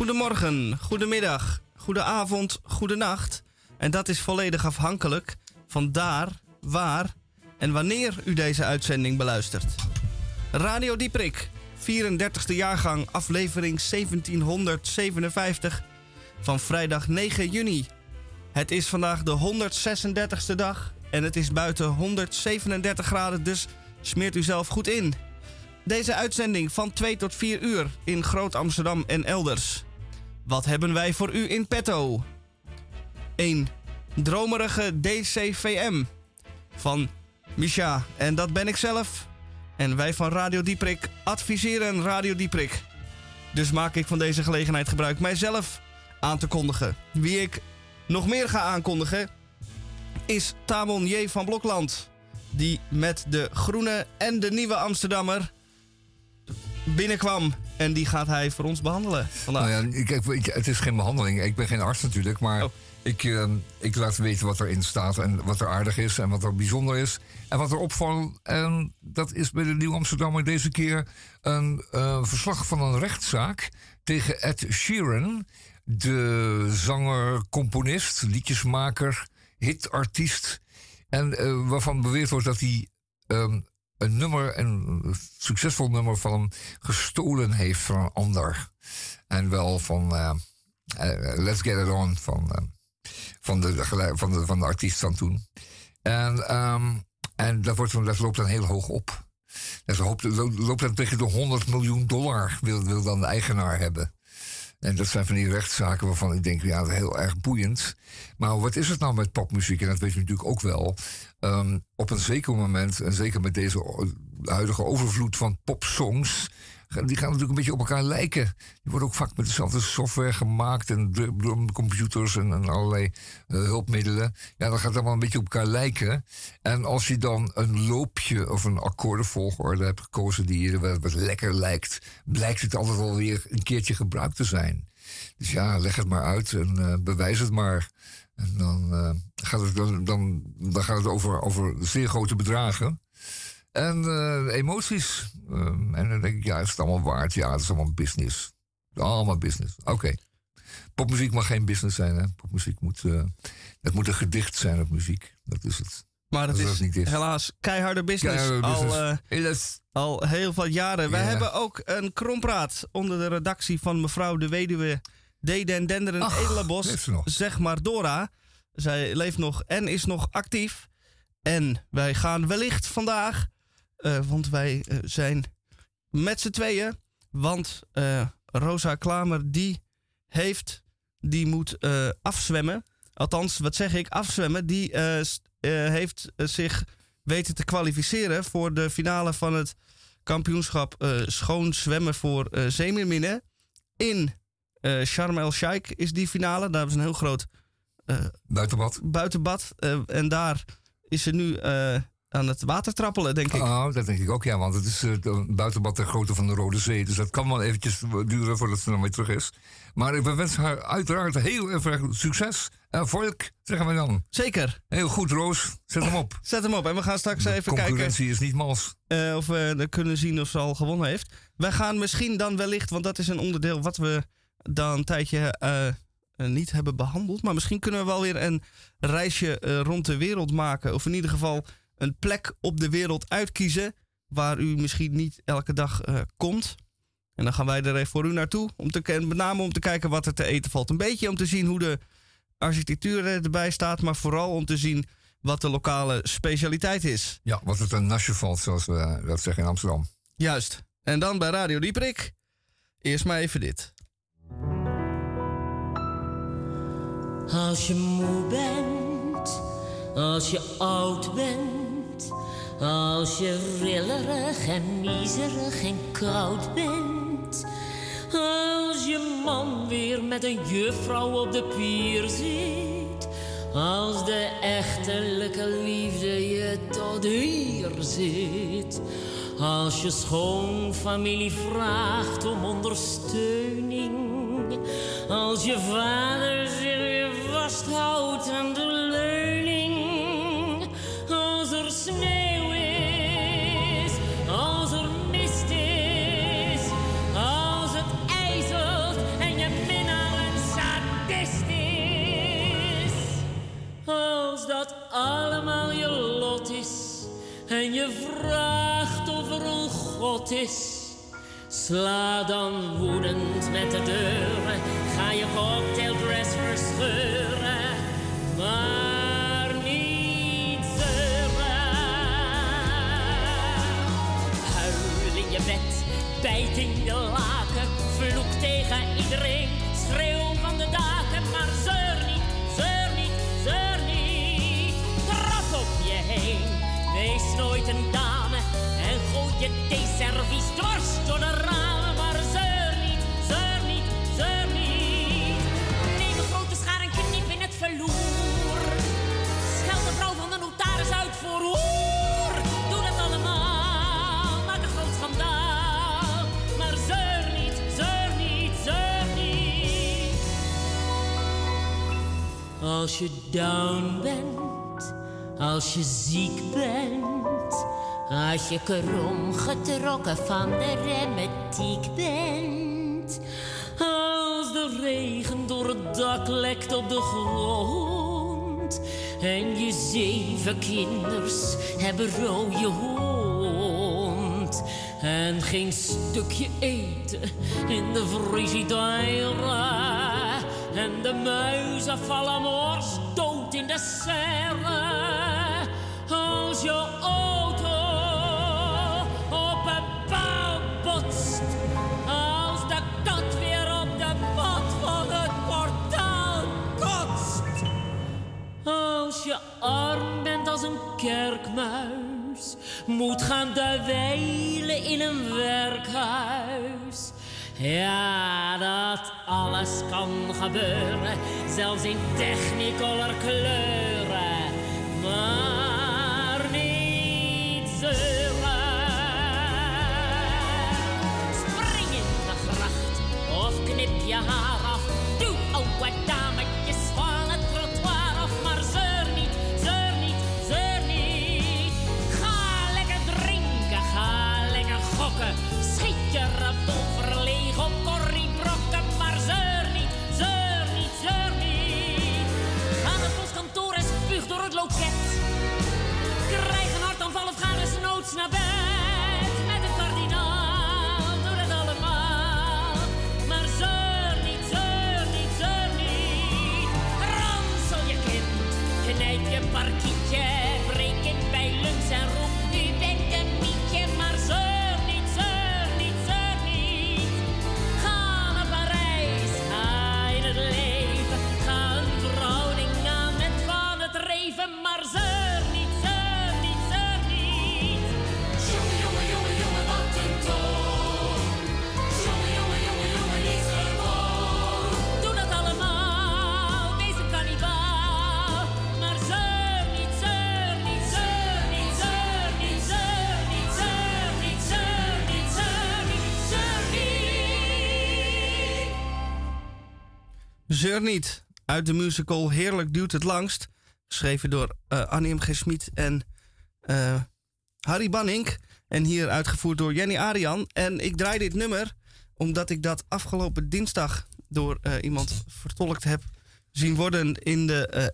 Goedemorgen, goedemiddag, goedenavond, goedenacht. En dat is volledig afhankelijk van daar, waar en wanneer u deze uitzending beluistert. Radio Dieprik, 34e jaargang, aflevering 1757 van vrijdag 9 juni. Het is vandaag de 136e dag en het is buiten 137 graden, dus smeert u zelf goed in. Deze uitzending van 2 tot 4 uur in Groot Amsterdam en elders. Wat hebben wij voor u in petto? 1. Dromerige DCVM van Misha. En dat ben ik zelf. En wij van Radio Dieprik adviseren Radio Dieprik. Dus maak ik van deze gelegenheid gebruik mijzelf aan te kondigen. Wie ik nog meer ga aankondigen is Tamon J. van Blokland. Die met de groene en de nieuwe Amsterdammer binnenkwam. En die gaat hij voor ons behandelen vandaag. Nou ja, kijk, ik, het is geen behandeling. Ik ben geen arts natuurlijk, maar Oh. ik, eh, ik laat weten wat erin staat en wat er aardig is en wat er bijzonder is. En wat er opvalt, en dat is bij de Nieuw Amsterdammer deze keer een eh, verslag van een rechtszaak tegen Ed Sheeran, de zanger, componist, liedjesmaker, hitartiest. En eh, waarvan beweerd wordt dat hij ehm, een nummer, een succesvol nummer van hem gestolen heeft van een ander. En wel van eh, eh, Let's Get It On van, eh, van, de, van, de, van de artiest van toen. En, ehm, en dat, wordt, dat loopt dan heel hoog op. Dat loopt, lo- loopt dan tegen de 100 miljoen dollar wil, wil dan de eigenaar hebben. En dat zijn van die rechtszaken waarvan ik denk, ja, heel erg boeiend. Maar wat is het nou met popmuziek? En dat weet je natuurlijk ook wel. Ehm, op een zeker moment, en zeker met deze huidige overvloed van popsongs... die gaan natuurlijk een beetje op elkaar lijken. Die worden ook vaak met dezelfde software gemaakt... en drumcomputers en, allerlei eh, hulpmiddelen. Ja, dan gaat allemaal een beetje op elkaar lijken. En als je dan een loopje of een akkoordenvolgorde hebt gekozen... die je wat, wat lekker lijkt... blijkt het altijd wel weer een keertje gebruikt te zijn. Dus ja, leg het maar uit en eh, bewijs het maar. En dan, eh, gaat, het, dan, dan, dan gaat het over, over zeer grote bedragen. En eh, emoties. Ehm, en dan denk ik, ja, is het allemaal waard? Ja, het is allemaal business. Allemaal business. Oké. Popmuziek mag geen business zijn, hè? Popmuziek moet, eh het moet een gedicht zijn op muziek. Dat is het. Maar dat is dat niet is. helaas keiharde business. Keiharde Al, business. Helaas. al heel wat jaren. Wij Ja. hebben ook een krompraat onder de redactie van mevrouw de weduwe Deden Denderen Ach, Edelenbos. Zeg maar Dora. Zij leeft nog en is nog actief. En wij gaan wellicht vandaag, eh, want wij eh, zijn met z'n tweeën. Want eh, Rosa Klamer, die heeft, die moet eh, afzwemmen. Althans, wat zeg ik, afzwemmen. Die eh, eh, heeft zich weten te kwalificeren voor de finale van het kampioenschap eh, schoon zwemmen voor eh zeemeerminnen. In eh Sharm el-Sheikh is die finale. Daar hebben ze een heel groot eh, Buitenbad. buitenbad. eh, en daar is ze nu aan het water trappelen, denk ik. Oh, dat denk ik ook, ja. Want het is een buitenbad ter grootte van de Rode Zee. Dus dat kan wel eventjes duren voordat ze dan weer terug is. Maar ik wens haar uiteraard heel erg succes. En volk, zeggen we dan. Zeker. Heel goed, Roos. Zet hem op. Zet hem op. En we gaan straks even kijken Concurrentie is niet mals. of we kunnen zien of ze al gewonnen heeft. Wij gaan misschien dan wellicht, want dat is een onderdeel wat we dan een tijdje eh, eh, niet hebben behandeld. Maar misschien kunnen we wel weer een reisje eh, rond de wereld maken. Of in ieder geval een plek op de wereld uitkiezen. Waar u misschien niet elke dag komt. En dan gaan wij er even voor u naartoe. Om te, met name om te kijken wat er te eten valt. Een beetje om te zien hoe de architectuur erbij staat. Maar vooral om te zien wat de lokale specialiteit is. Ja, wat het een nasje valt, zoals we dat zeggen in Amsterdam. Juist. En dan bij Radio Dieprik. Eerst maar even dit. Als je moe bent, als je oud bent, als je rillerig en miserig en koud bent. Als je man weer met een juffrouw op de pier zit. Als de echtelijke liefde je tot hier zit. Als je schoonfamilie vraagt om ondersteuning. Als je vader zich weer vasthoudt aan de leuning. Als er sneeuw is, als er mist is. Als het ijzelt en je minnaar een sadist is. Als dat allemaal je lot is en je vraagt of er een God is. Sla dan woedend met de deuren, ga je cocktaildress verscheuren, maar niet zeuren. Huil in je bed, bijt in je laken, vloek tegen iedereen, dame en gooi je theeservies dwars door de ramen, maar zeur niet, zeur niet, zeur niet. Neem een grote schaar en knip in het verloer. Schel de vrouw van de notaris uit voor hoer. Doe dat allemaal, maak een groot schandaal. Maar zeur niet, zeur niet, zeur niet. Als je down bent, als je ziek bent, als je krom getrokken van de remetiek bent, als de regen door het dak lekt op de grond en je zeven kinders hebben rode hond en geen stukje eten in de frigidaire. En de muizen vallen mors dood in de serre. Als je auto op een paal botst. Als de kat weer op de mat van het portaal kotst. Als je arm bent als een kerkmuis, moet gaan dweilen in een werkhuis. Ja, dat alles kan gebeuren, zelfs in technicolor kleuren. Maar niet zeuren. Spring in de gracht of knip je haar Niet. Uit de musical Heerlijk duurt het langst. Geschreven door eh Annie. G. Smit en eh, Harry Banning. En hier uitgevoerd door Jenny Arian. En ik draai dit nummer omdat ik dat afgelopen dinsdag door eh, iemand vertolkt heb zien worden in, de,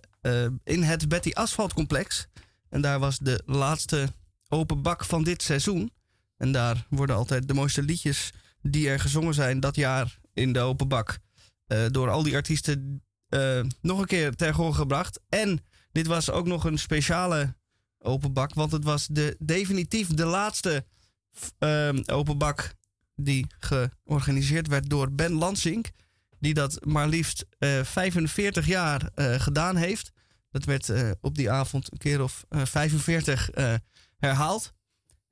in het Betty Asphalt complex. En daar was de laatste open bak van dit seizoen. En daar worden altijd de mooiste liedjes die er gezongen zijn dat jaar in de open bak. Eh, door al die artiesten eh, nog een keer ter hoor gebracht. En dit was ook nog een speciale open bak, want het was de, definitief de laatste ehm, open bak die georganiseerd werd door Ben Lansing. Die dat maar liefst eh, 45 jaar eh, gedaan heeft. Dat werd op die avond een keer of eh, 45 eh, herhaald.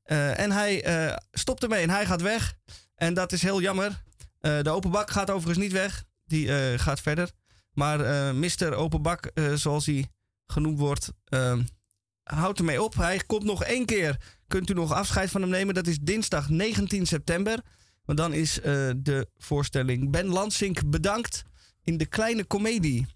En hij stopt ermee en hij gaat weg. En dat is heel jammer. De open bak gaat overigens niet weg. Die eh, gaat verder. Maar eh Mr. Open Bak, eh, zoals hij genoemd wordt, eh, houdt ermee op. Hij komt nog één keer. Kunt u nog afscheid van hem nemen. Dat is dinsdag 19 september. Maar dan is de voorstelling Ben Lansink bedankt in de Kleine Comedie.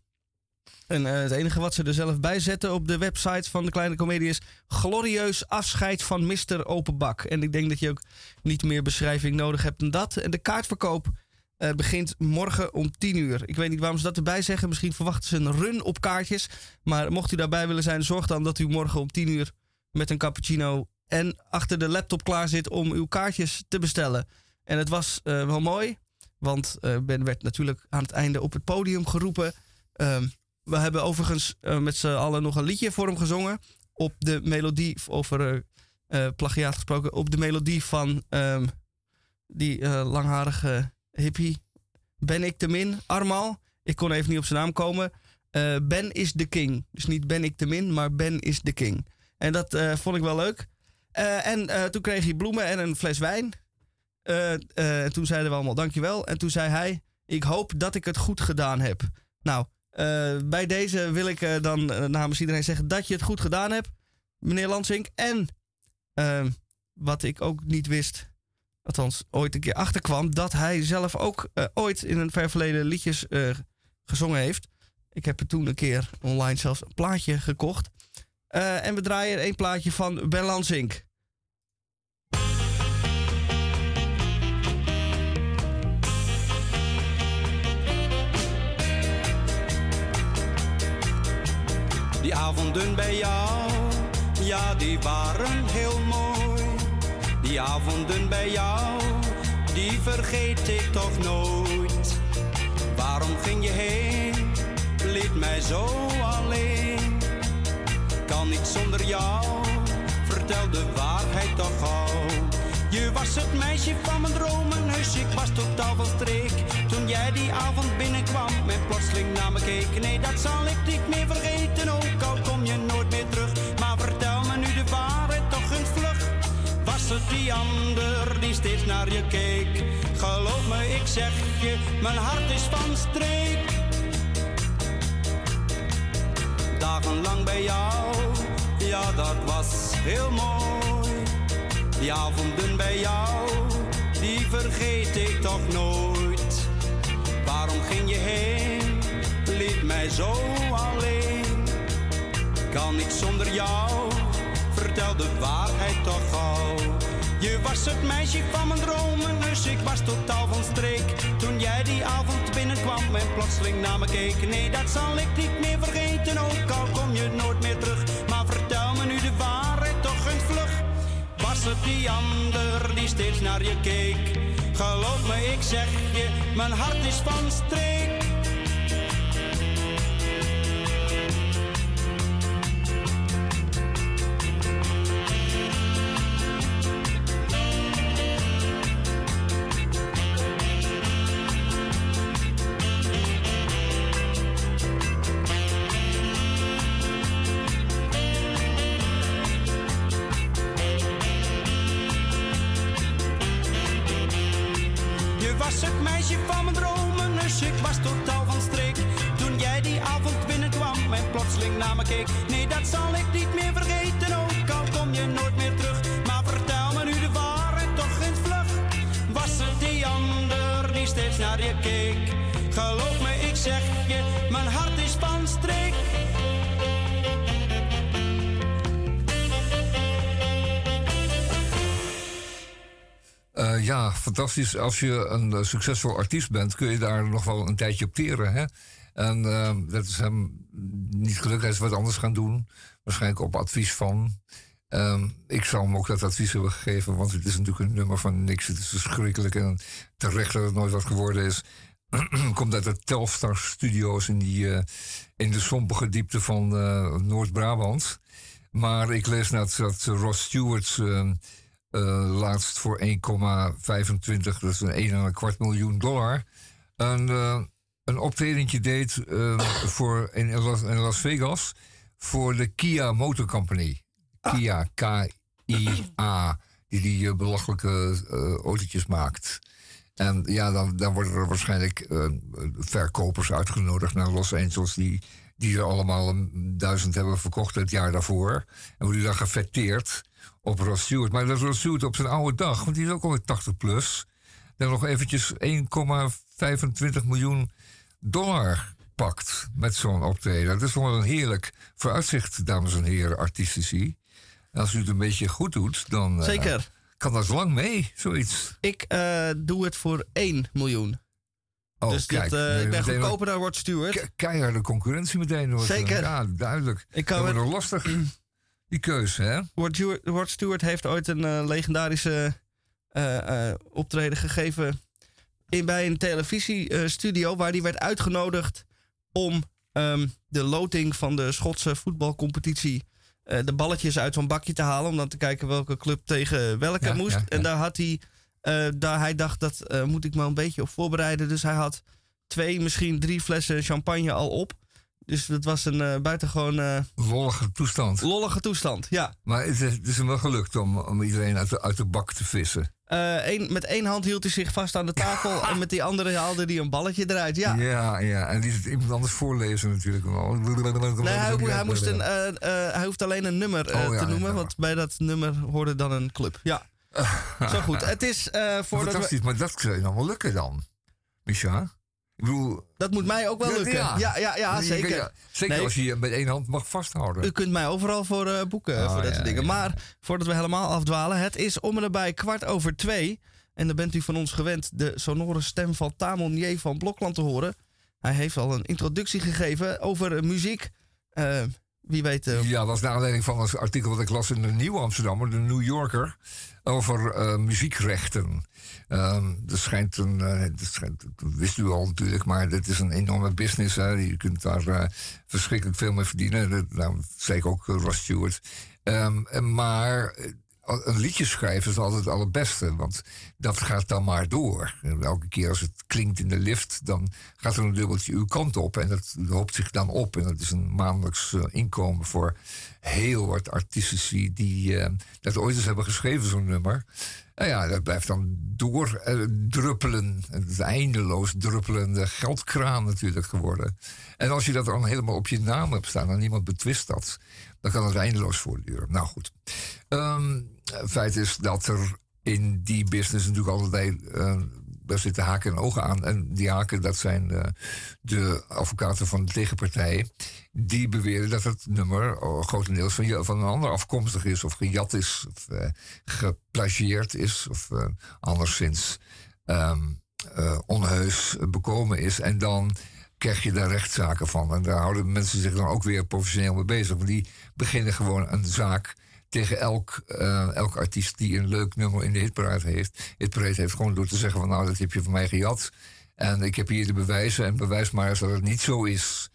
En het enige wat ze er zelf bij zetten op de website van de Kleine Comedie is... glorieus afscheid van Mr. Openbak. En ik denk dat je ook niet meer beschrijving nodig hebt dan dat. En de kaartverkoop eh, begint morgen om 10 uur. Ik weet niet waarom ze dat erbij zeggen. Misschien verwachten ze een run op kaartjes. Maar mocht u daarbij willen zijn, zorg dan dat u morgen om 10 uur met een cappuccino en achter de laptop klaar zit om uw kaartjes te bestellen. En het was eh, wel mooi, want eh, Ben werd natuurlijk aan het einde op het podium geroepen. Ehm, we hebben overigens met z'n allen nog een liedje voor hem gezongen. Op de melodie, over plagiaat gesproken, op de melodie van ehm, die langharige hippie. Ben ik de min? Armal. Ik kon even niet op zijn naam komen. Eh, ben is de king. Dus niet ben ik de min, maar Ben is de king. En dat eh, vond ik wel leuk. Eh, en toen kreeg hij bloemen en een fles wijn. En toen zeiden we allemaal dankjewel. En toen zei hij, ik hoop dat ik het goed gedaan heb. Nou, bij deze wil ik dan namens iedereen zeggen dat je het goed gedaan hebt, meneer Lansink. En wat ik ook niet wist, althans ooit een keer achterkwam, dat hij zelf ook eh, ooit in een ver verleden liedjes eh, gezongen heeft. Ik heb er toen een keer online zelfs een plaatje gekocht. Eh, en we draaien één plaatje van Ben Lansink. Die avonden bij jou, ja, die waren heel mooi. Die avonden bij jou, die vergeet ik toch nooit. Waarom ging je heen? Liet mij zo alleen. Kan niet zonder jou, vertel de waarheid toch gauw. Je was het meisje van mijn dromen, heus ik was totaal van streek. Toen jij die avond binnenkwam en plotseling naar me keek. Nee, dat zal ik niet meer vergeten, ook al kom je nooit meer terug. Het die ander die steeds naar je keek? Geloof me, ik zeg je, mijn hart is van streek. Dagenlang bij jou, ja dat was heel mooi. Die avonden bij jou, die vergeet ik toch nooit. Waarom ging je heen, liet mij zo alleen? Kan niet zonder jou, vertel de waarheid toch gauw. Je was het meisje van mijn dromen, dus ik was totaal van streek. Toen jij die avond binnenkwam en plotseling naar me keek. Nee, dat zal ik niet meer vergeten, ook al kom je nooit meer terug. Maar vertel me nu de waarheid toch eens vlug. Was het die ander die steeds naar je keek? Geloof me, ik zeg je, mijn hart is van streek. Naar me keek. Nee, dat zal ik niet meer vergeten, ook al kom je nooit meer terug. Maar vertel me nu de waarheid toch eens vlug. Was het die ander die steeds naar je keek? Geloof me, ik zeg je, mijn hart is van streek. Eh, ja, fantastisch. Als je een eh, succesvol artiest bent, kun je daar nog wel een tijdje op teren. Hè? En eh, dat is hem niet gelukt. Hij is wat anders gaan doen. Waarschijnlijk op advies van. Ehm, ik zou hem ook dat advies hebben gegeven, want het is natuurlijk een nummer van niks. Het is verschrikkelijk en terecht dat het nooit wat geworden is. Komt uit de Telstar Studios in, die, eh, in de sompige diepte van eh, Noord-Brabant. Maar ik lees net dat Ross Stewart eh, eh, laatst voor 1,25, dat is een 1 kwart miljoen dollar, een, een optredentje deed eh, voor, in, Las, in Las Vegas voor de Kia Motor Company. Kia, K-I-A, die die eh, belachelijke eh, autootjes maakt. En ja, dan, dan worden er waarschijnlijk eh, verkopers uitgenodigd naar Los Angeles... die, die er allemaal een duizend hebben verkocht het jaar daarvoor. En worden dan gefetteerd op Ross Stewart. Maar dat Ross Stewart op zijn oude dag, want die is ook alweer 80 plus... dan nog eventjes 1,25 miljoen dollar pakt met zo'n optreden. Dat is wel een heerlijk vooruitzicht, dames en heren, artistici. En als u het een beetje goed doet, dan... eh, Zeker. kan dat lang mee, zoiets. Ik eh, doe het voor 1 miljoen. Oh, dus kijk, dat, eh, ik ben goedkoper dan Rod Stewart. ke- Keiharde concurrentie meteen. Hoor. Zeker. Ja, duidelijk. Ik kan dat wordt lastig. Die keuze, hè? Rod Stewart heeft ooit een legendarische optreden gegeven in, bij een televisiestudio waar hij werd uitgenodigd om ehm, de loting van de Schotse voetbalcompetitie eh, de balletjes uit zo'n bakje te halen om dan te kijken welke club tegen welke Ja, moest. ja, ja. En daar had hij, eh, daar hij dacht dat eh, moet ik me een beetje op voorbereiden. Dus hij had twee, misschien drie flessen champagne al op. Dus dat was een eh, buitengewoon Lollige toestand. lollige toestand. Ja. Maar het is, het is hem wel gelukt om, om iedereen uit de, uit de bak te vissen. Één- met één hand hield hij zich vast aan de tafel en met die andere haalde hij een balletje eruit. Ja. ja, ja. En het iemand anders voorlezen natuurlijk. Nee, hij, hij, moest een, hij hoeft alleen een nummer Oh, ja, te noemen, ja. want bij dat nummer hoorde dan een club. Ja. Zo goed. Het is we, Fantastisch, maar dat zou je dan wel lukken dan, Micha. Ik bedoel... Dat moet mij ook wel lukken. ja. Ja, ja, zeker. ja, zeker Nee. als je je met één hand mag vasthouden. U kunt mij overal voor eh, boeken, Oh, voor dat soort dingen. Maar voordat we helemaal afdwalen, het is om en nabij kwart over twee. En dan bent u van ons gewend de sonore stem van Tamon J. van Blokland te horen. Hij heeft al een introductie gegeven over muziek. Eh, wie weet... eh, Ja, dat was naar aanleiding van een artikel wat ik las in de Nieuwe Amsterdammer, de New Yorker, over muziekrechten. Dat schijnt een, eh, dat, schijnt, dat wist u al natuurlijk, maar dit is een enorme business. Hè. Je kunt daar eh, verschrikkelijk veel mee verdienen. Dat nou, zei ik ook, eh, Ross Stewart. Ehm, maar eh, een liedje schrijven is altijd het allerbeste, want dat gaat dan maar door. Elke keer als het klinkt in de lift, dan gaat er een dubbeltje uw kant op. En dat hoopt zich dan op. En dat is een maandelijks eh, inkomen voor heel wat artistici die eh, dat ooit eens hebben geschreven, zo'n nummer. Nou ja, dat blijft dan doordruppelen. Het eindeloos druppelende geldkraan natuurlijk geworden. En als je dat dan helemaal op je naam hebt staan en niemand betwist dat, dan kan het eindeloos voortduren. Nou goed. Ehm, feit is dat er in die business natuurlijk allerlei. eh, daar zitten haken en ogen aan. En die haken, dat zijn eh, de advocaten van de tegenpartij. Die beweren dat het nummer oh, grotendeels van, van een ander afkomstig is. Of gejat is. Of eh, geplagieerd is. Of eh, anderszins ehm, eh, onheus bekomen is. En dan krijg je daar rechtszaken van. En daar houden mensen zich dan ook weer professioneel mee bezig. Want die beginnen gewoon een zaak tegen elk, eh, elk artiest die een leuk nummer in de hitparade heeft. Hitparade heeft gewoon door te zeggen van nou, dat heb je van mij gejat. En ik heb hier de bewijzen en bewijs maar eens dat het niet zo is.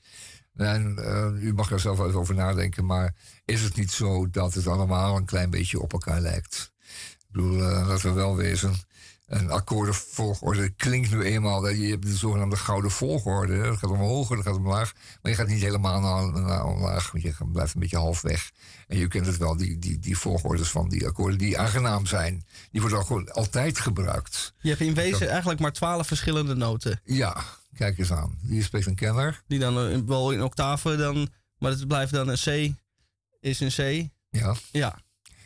En eh, u mag er zelf even over nadenken, maar is het niet zo dat het allemaal een klein beetje op elkaar lijkt? Ik bedoel, eh, laten we wel wezen. Een akkoordenvolgorde klinkt nu eenmaal. dat Je hebt de zogenaamde gouden volgorde. Dat gaat omhoog, dat gaat omlaag. Maar je gaat niet helemaal naar, naar omlaag. want Je blijft een beetje halfweg. En je kent het wel, die, die, die volgordes van die akkoorden die aangenaam zijn. Die worden ook gewoon altijd gebruikt. je hebt in wezen eigenlijk maar twaalf verschillende noten. Ja, kijk eens aan. Wie spreekt een kenner? Die dan eh, wel in octaven dan... Maar het blijft dan een C. Is een C. Ja. Ja.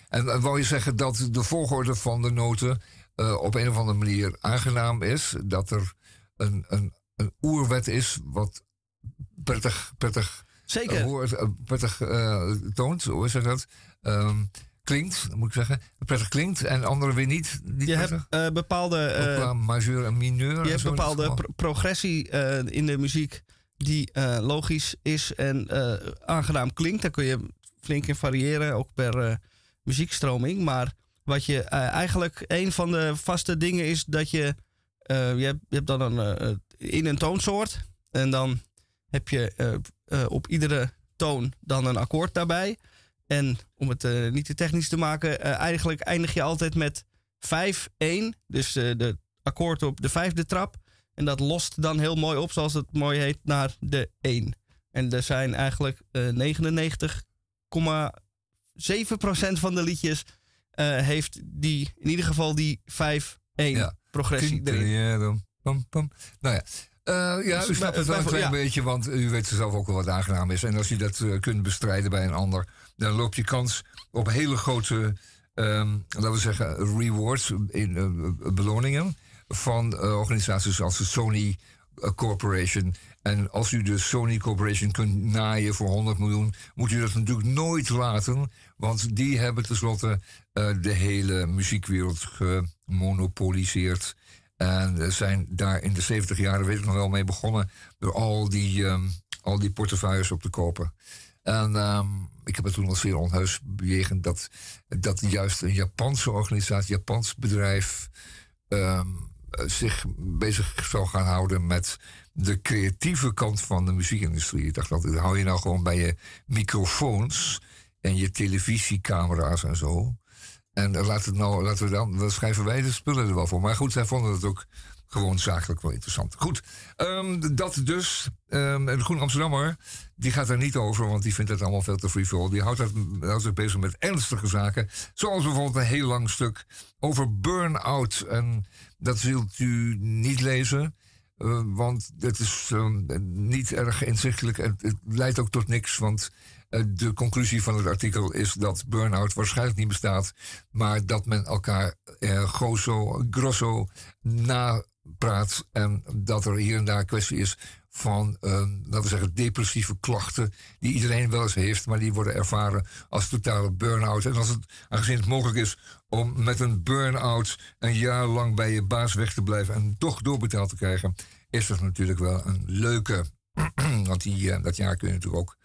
En, en wou je zeggen dat de volgorde van de noten eh, op een of andere manier aangenaam is? Dat er een, een, een oerwet is wat prettig, prettig, Zeker. eh, hoort, eh, prettig toont, hoe zeg je dat? Ehm, klinkt, moet ik zeggen. Prettig klinkt en andere weer niet. niet Je hebt bepaalde... Qua majeur en mineur. Je hebt bepaalde pro- progressie in de muziek die logisch is en aangenaam klinkt. Daar kun je flink in variëren, ook per muziekstroming. Maar wat je eh, eigenlijk een van de vaste dingen is dat je, eh, je, hebt, je hebt dan een, eh, in een toonsoort en dan heb je op iedere toon dan een akkoord daarbij. En om het niet te technisch te maken, eigenlijk eindig je altijd met 5-1. Dus eh, de akkoord op de vijfde trap. En dat lost dan heel mooi op, zoals het mooi heet, naar de 1. En er zijn eigenlijk eh 99,7% van de liedjes heeft die, in ieder geval die 5-1 Ja. progressie erin. Tintelierum, pam, pam. Nou ja. Eh, ja, Dus u snapt het wel een klein ja. beetje, want u weet zelf ook wel wat aangenaam is. En als je dat eh, kunt bestrijden bij een ander, dan loop je kans op hele grote, ehm, laten we zeggen, rewards, in, eh, beloningen van eh, organisaties zoals de Sony eh, Corporation. En als u de Sony Corporation kunt naaien voor 100 miljoen, moet u dat natuurlijk nooit laten. Want die hebben tenslotte eh, de hele muziekwereld gemonopoliseerd. En eh, zijn daar in de 70 jaren, weet ik nog wel, mee begonnen. Door al die, ehm, al die portefeuilles op te kopen. En ehm, ik heb het toen al zeer onheus dat, dat juist een Japanse organisatie, een Japans bedrijf, ehm, zich bezig zou gaan houden met de creatieve kant van de muziekindustrie. Ik dacht, dat hou je nou gewoon bij je microfoons en je televisiecamera's en zo. En laten, het nou, laten we dan, dan schrijven wij de spullen er wel voor. Maar goed, zij vonden het ook gewoon zakelijk wel interessant. Goed, um, dat dus. En Groen Amsterdammer, die gaat er niet over, want die vindt het allemaal veel te frivol. Die houdt, dat, zich bezig met ernstige zaken. Zoals bijvoorbeeld een heel lang stuk over burn-out. En dat zult u niet lezen. Uh, want het is um, niet erg inzichtelijk. Het, het leidt ook tot niks, want uh, de conclusie van het artikel is dat burn-out waarschijnlijk niet bestaat, maar dat men elkaar uh, grosso, grosso na praat. En dat er hier en daar kwestie is van, uh, laten we zeggen, depressieve klachten. Die iedereen wel eens heeft, maar die worden ervaren als totale burn-out. En als het, aangezien het mogelijk is om met een burn-out een jaar lang bij je baas weg te blijven en toch doorbetaald te krijgen, is dat natuurlijk wel een leuke. Want die, uh, dat jaar kun je natuurlijk ook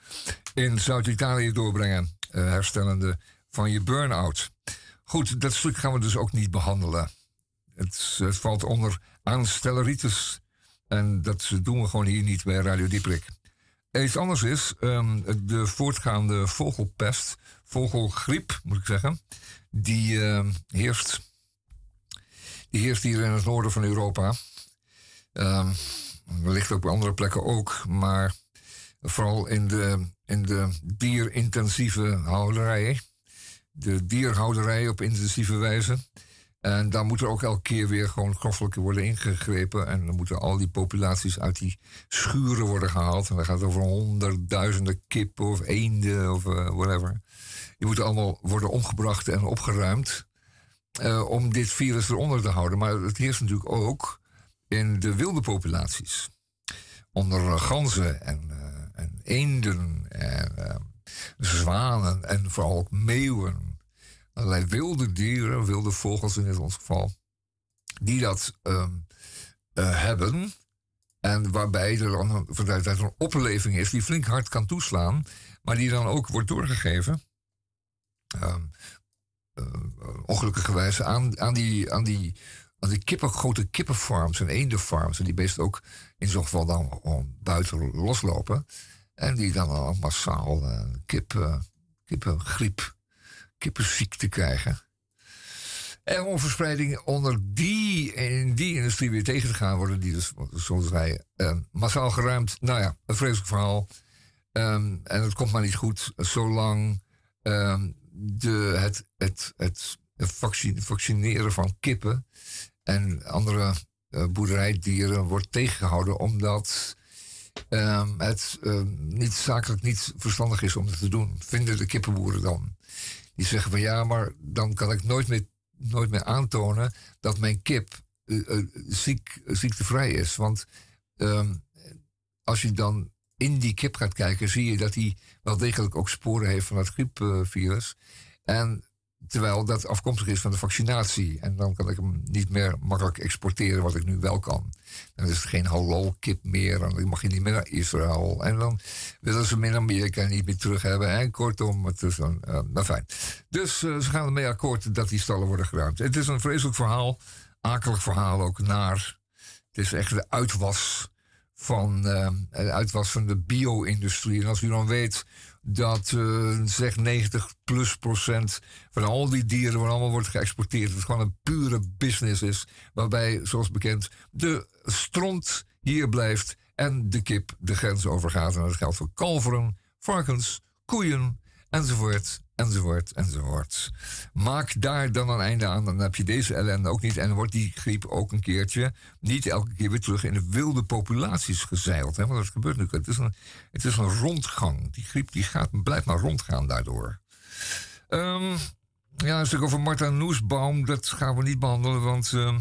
in Zuid-Italië doorbrengen, uh, herstellende van je burn-out. Goed, dat stuk gaan we dus ook niet behandelen. Het, het valt onder aanstelleritis. En dat doen we gewoon hier niet bij Radio Dieprik. Iets anders is um, de voortgaande vogelpest, vogelgriep moet ik zeggen, die uh, heerst. Die heerst hier in het noorden van Europa. Um, wellicht ook op andere plekken ook, maar vooral in de, in de dierintensieve houderijen. De dierhouderij op intensieve wijze. En daar moet er ook elke keer weer gewoon groffelijk worden ingegrepen. En dan moeten al die populaties uit die schuren worden gehaald. En dan gaat het over honderdduizenden kippen of eenden of uh, whatever. Die moeten allemaal worden omgebracht en opgeruimd. Uh, om dit virus eronder te houden. Maar het heerst natuurlijk ook in de wilde populaties. Onder ganzen en, uh, en eenden en zwanen en vooral ook meeuwen allerlei wilde dieren, wilde vogels in ons geval, die dat um, uh, hebben. En waarbij er dan vanuit een opleving is die flink hard kan toeslaan, maar die dan ook wordt doorgegeven. Um, uh, ongelukkigerwijs aan, aan, die, aan, die, aan die kippen, grote kippenfarms en eendenfarms. En die beesten ook in zo'n geval dan buiten loslopen. En die dan al massaal uh, kip, kippengriep kippenziekte krijgen. En om verspreiding onder die, in die industrie weer tegen te gaan, worden die dus, zoals wij, uh, massaal geruimd. Nou ja, een vreselijk verhaal. Um, en het komt maar niet goed zolang um, de, het, het, het, het vaccineren van kippen en andere uh, boerderijdieren wordt tegengehouden omdat het niet zakelijk niet verstandig is om dat te doen. Vinden de kippenboeren dan zeggen van ja, maar dan kan ik nooit meer, nooit meer aantonen dat mijn kip uh, uh, ziek, ziektevrij is. Want um, als je dan in die kip gaat kijken, zie je dat hij wel degelijk ook sporen heeft van het griepvirus. En Terwijl dat afkomstig is van de vaccinatie. En dan kan ik hem niet meer makkelijk exporteren, wat ik nu wel kan. Dan is het geen halal kip meer. Dan mag je niet meer naar Israël. En dan willen ze in Amerika niet meer terug hebben. En kortom, het is. Uh, nou fijn. Dus uh, ze gaan ermee akkoord dat die stallen worden geruimd. Het is een vreselijk verhaal. Akelig verhaal ook naar. Het is echt de uitwas van, uh, de uitwas van de bio-industrie. En als u dan weet dat uh, zeg 90 plus procent van al die dieren waar allemaal wordt geëxporteerd. Het gewoon een pure business is. Waarbij, zoals bekend, de stront hier blijft en de kip de grens overgaat. En dat geldt voor kalveren, varkens, koeien enzovoort enzovoort, enzovoort. Maak daar dan een einde aan, dan heb je deze ellende ook niet. En dan wordt die griep ook een keertje niet elke keer weer terug in de wilde populaties gezeild. Hè? Want dat gebeurt nu. Het is, een, het is een rondgang. Die griep die gaat, blijft maar rondgaan daardoor. Um, ja, een stuk over Martha Noesbaum, dat gaan we niet behandelen, want uh,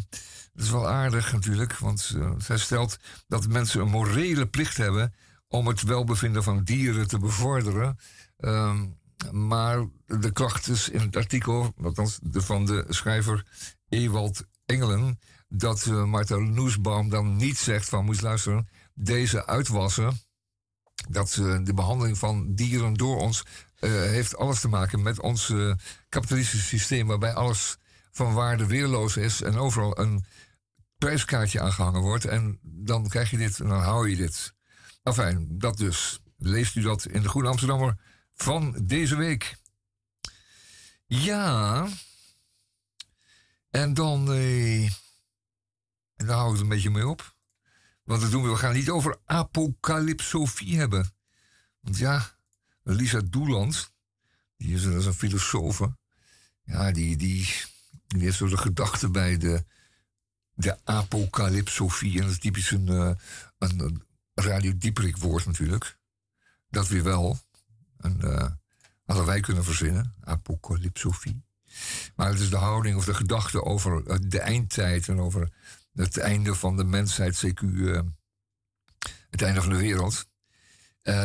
dat is wel aardig natuurlijk. Want uh, zij stelt dat mensen een morele plicht hebben om het welbevinden van dieren te bevorderen. Um, maar de kracht is in het artikel, althans de, van de schrijver Ewald Engelen, dat uh, Martha Noesbaum dan niet zegt van, moet luisteren, deze uitwassen dat de behandeling van dieren door ons heeft alles te maken met ons kapitalistische systeem, waarbij alles van waarde weerloos is en overal een prijskaartje aangehangen wordt. En dan krijg je dit en dan hou je dit. Enfin, dat dus. Leest u dat in de Groene Amsterdammer van deze week. Ja. En dan. Eh, en daar houden we het een beetje mee op. Want dat doen we, gaan niet over apocalypsofie hebben. Want ja, Lisa Doeland, die is, een filosoof. Ja, die, die, die heeft zo gedachte bij de, de apocalypsofie. En dat is typisch een, uh, een, Radio Dieperik woord natuurlijk. Dat weer wel. En, uh, hadden wij kunnen verzinnen, apocalypsofie. Maar het is de houding of de gedachte over eh, de eindtijd en over het einde van de mensheid, CQ, uh, het einde van de wereld.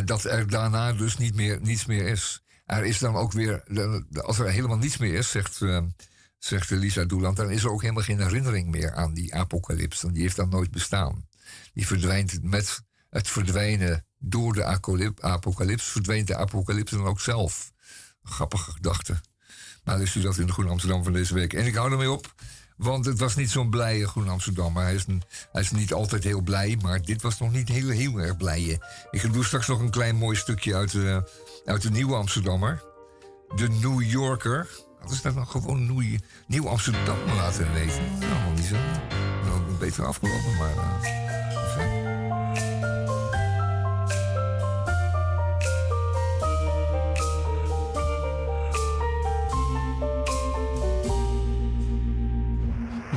Dat er daarna dus niet meer, niets meer is. Er is dan ook weer, als er helemaal niets meer is, zegt, zegt Lisa Doeland, dan is er ook helemaal geen herinnering meer aan die apocalyps. Die heeft dan nooit bestaan. Die verdwijnt met het verdwijnen door de apocalyps, verdwijnt de apocalyps dan ook zelf. Grappige gedachte. Maar is u dat in de Groen Amsterdam van deze week. En ik hou ermee op, want het was niet zo'n blije Groen Amsterdam. Hij is, een, hij is niet altijd heel blij, maar dit was nog niet heel, heel erg blije. Ik doe straks nog een klein mooi stukje uit de, uit de Nieuwe Amsterdammer. De New Yorker. Dat is dat nog gewoon Nieuw, Nieuw Amsterdam laten weten. Nou, niet zo. Nou, beter afgelopen, maar... Uh,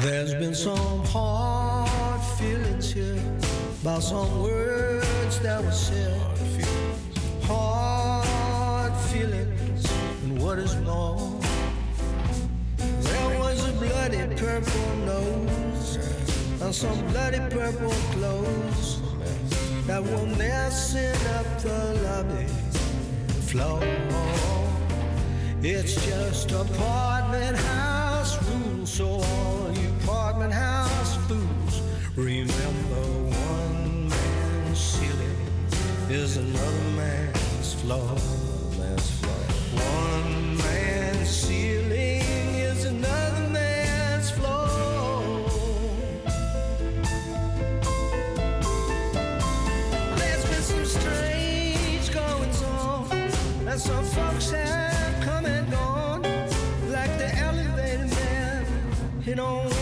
There's been some hard feelings here about some words that were said. Hard feelings, and what is more, there was a bloody purple nose and some bloody purple clothes that were messing up the lobby floor. It's just apartment house rules, so all apartment house fools remember one man's ceiling is another man's floor. One man's ceiling is another man's floor. There's been some strange on, and some folks have come and gone, like the elevator man. He don't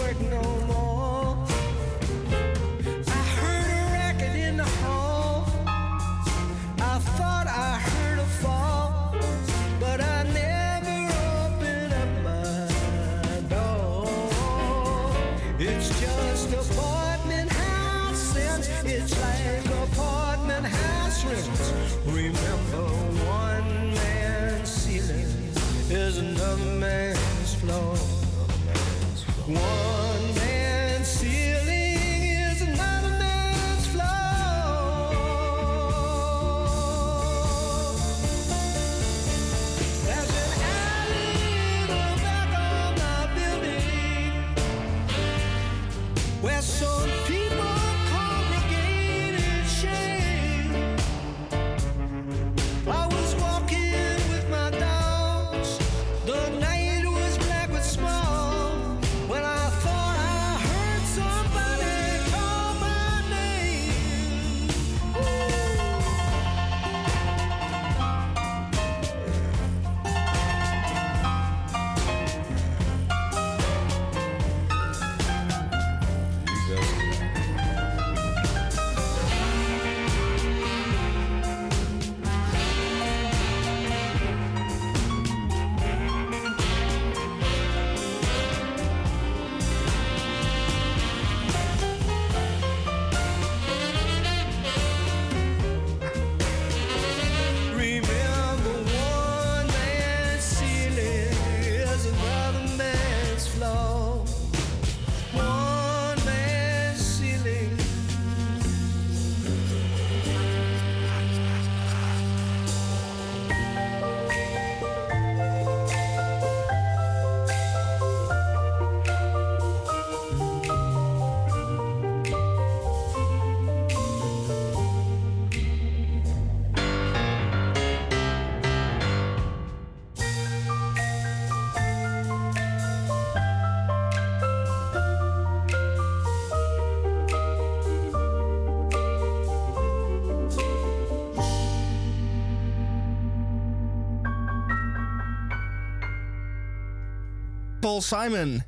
Paul Simon.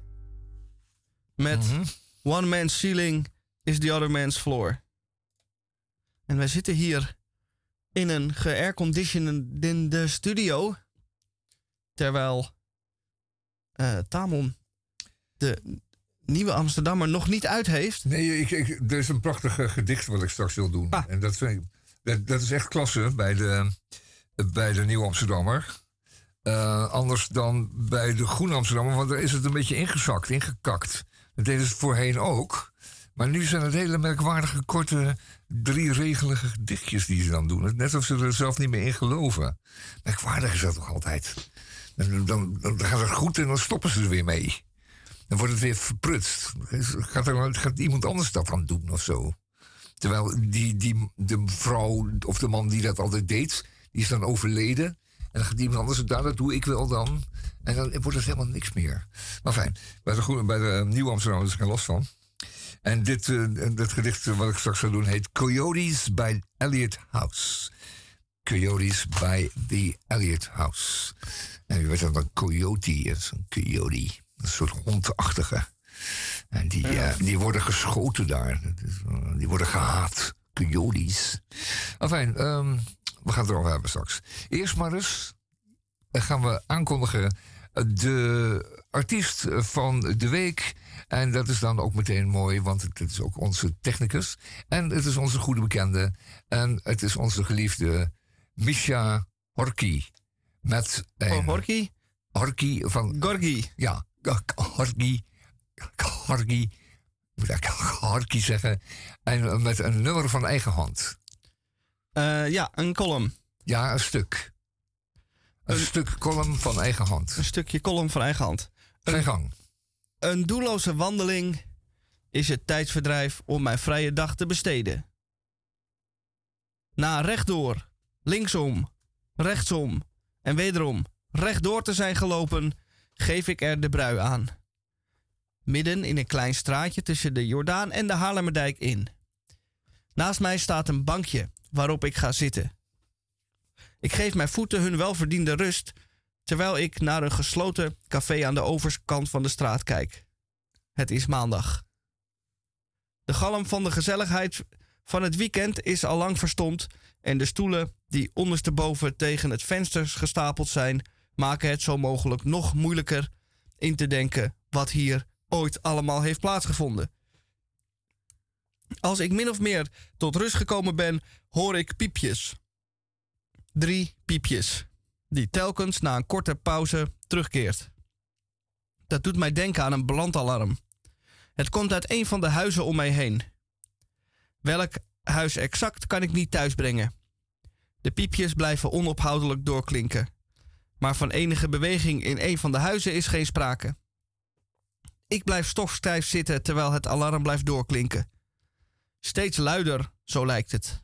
Met One Man's Ceiling is the Other Man's Floor. En wij zitten hier in een geairconditionede studio. Terwijl eh, Tamon de nieuwe Amsterdammer nog niet uit heeft. Nee, ik, ik, er is een prachtig eh, gedicht wat ik straks wil doen. Ah. En dat, vind ik, dat, dat is echt klasse bij de, bij de Nieuwe Amsterdammer. Eh, anders dan bij de Groene Amsterdammer, want daar is het een beetje ingezakt, ingekakt. Dat deden ze voorheen ook. Maar nu zijn het hele merkwaardige, korte, drieregelige gedichtjes die ze dan doen. Net alsof ze er zelf niet meer in geloven. Merkwaardig is dat toch altijd? Dan, dan, gaat het goed en dan stoppen ze er weer mee. Dan wordt het weer verprutst. Gaat, er, gaat iemand anders dat dan doen of zo? Terwijl die, die, de vrouw of de man die dat altijd deed, die is dan overleden. En dan gaat iemand anders het daar, dat doe ik wel dan. En dan wordt het helemaal niks meer. Maar fijn, bij de, Groene- bij de Nieuwe Amsterdam is er geen last van. En dit, eh, dit gedicht eh, wat ik straks ga doen heet Coyotes by Elliot House. Coyotes by the Elliot House. En wie weet dat een coyote is, een coyote. Een soort hondachtige. En die, eh, die worden geschoten daar. Eh, Die worden gehaat. Coyotes. Enfin, ehm, we gaan het erover hebben straks. Eerst maar eens eh, gaan we aankondigen eh, de artiest van de week. En dat is dan ook meteen mooi, want het is ook onze technicus. En het is onze goede bekende. En het is onze geliefde Misha Horky. Met een Oh, Horky? Horky van Gorgi. ja. Moet ik Harky zeggen. En met een nummer van eigen hand. Eh, ja, een column. Ja, een stuk. Een, Een- stuk column van eigen hand. Een stukje column van eigen hand. Ga gang. Een doelloze wandeling is het tijdsverdrijf om mijn vrije dag te besteden. Na rechtdoor, linksom, rechtsom en wederom rechtdoor te zijn gelopen, geef ik er de brui aan. Midden in een klein straatje tussen de Jordaan en de Haarlemmerdijk in. Naast mij staat een bankje waarop ik ga zitten. Ik geef mijn voeten hun welverdiende rust terwijl ik naar een gesloten café aan de overkant van de straat kijk. Het is maandag. De galm van de gezelligheid van het weekend is al lang verstomd en de stoelen die ondersteboven tegen het venster gestapeld zijn, maken het zo mogelijk nog moeilijker in te denken wat hier ooit allemaal heeft plaatsgevonden. Als ik min of meer tot rust gekomen ben, hoor ik piepjes. Drie piepjes die telkens na een korte pauze terugkeert. Dat doet mij denken aan een brandalarm. Het komt uit een van de huizen om mij heen. Welk huis exact kan ik niet thuisbrengen. De piepjes blijven onophoudelijk doorklinken. Maar van enige beweging in een van de huizen is geen sprake. Ik blijf stofstijf zitten terwijl het alarm blijft doorklinken. Steeds luider, zo lijkt het.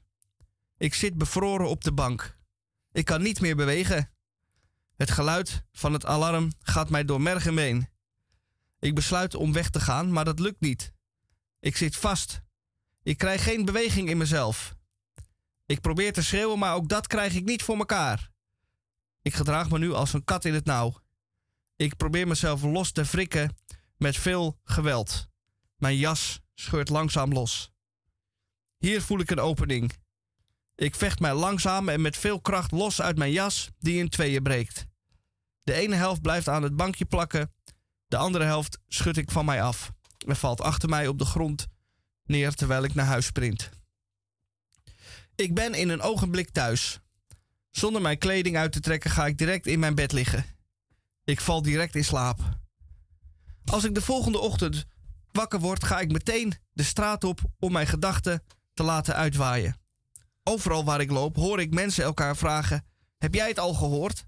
Ik zit bevroren op de bank. Ik kan niet meer bewegen. Het geluid van het alarm gaat mij door merg en been. Ik besluit om weg te gaan, maar dat lukt niet. Ik zit vast. Ik krijg geen beweging in mezelf. Ik probeer te schreeuwen, maar ook dat krijg ik niet voor mekaar. Ik gedraag me nu als een kat in het nauw. Ik probeer mezelf los te wrikken met veel geweld. Mijn jas scheurt langzaam los. Hier voel ik een opening. Ik vecht mij langzaam en met veel kracht los uit mijn jas, die in tweeën breekt. De ene helft blijft aan het bankje plakken, de andere helft schud ik van mij af en valt achter mij op de grond neer terwijl ik naar huis sprint. Ik ben in een ogenblik thuis. Zonder mijn kleding uit te trekken ga ik direct in mijn bed liggen. Ik val direct in slaap. Als ik de volgende ochtend wakker word, ga ik meteen de straat op om mijn gedachten te laten uitwaaien. Overal waar ik loop hoor ik mensen elkaar vragen: Heb jij het al gehoord?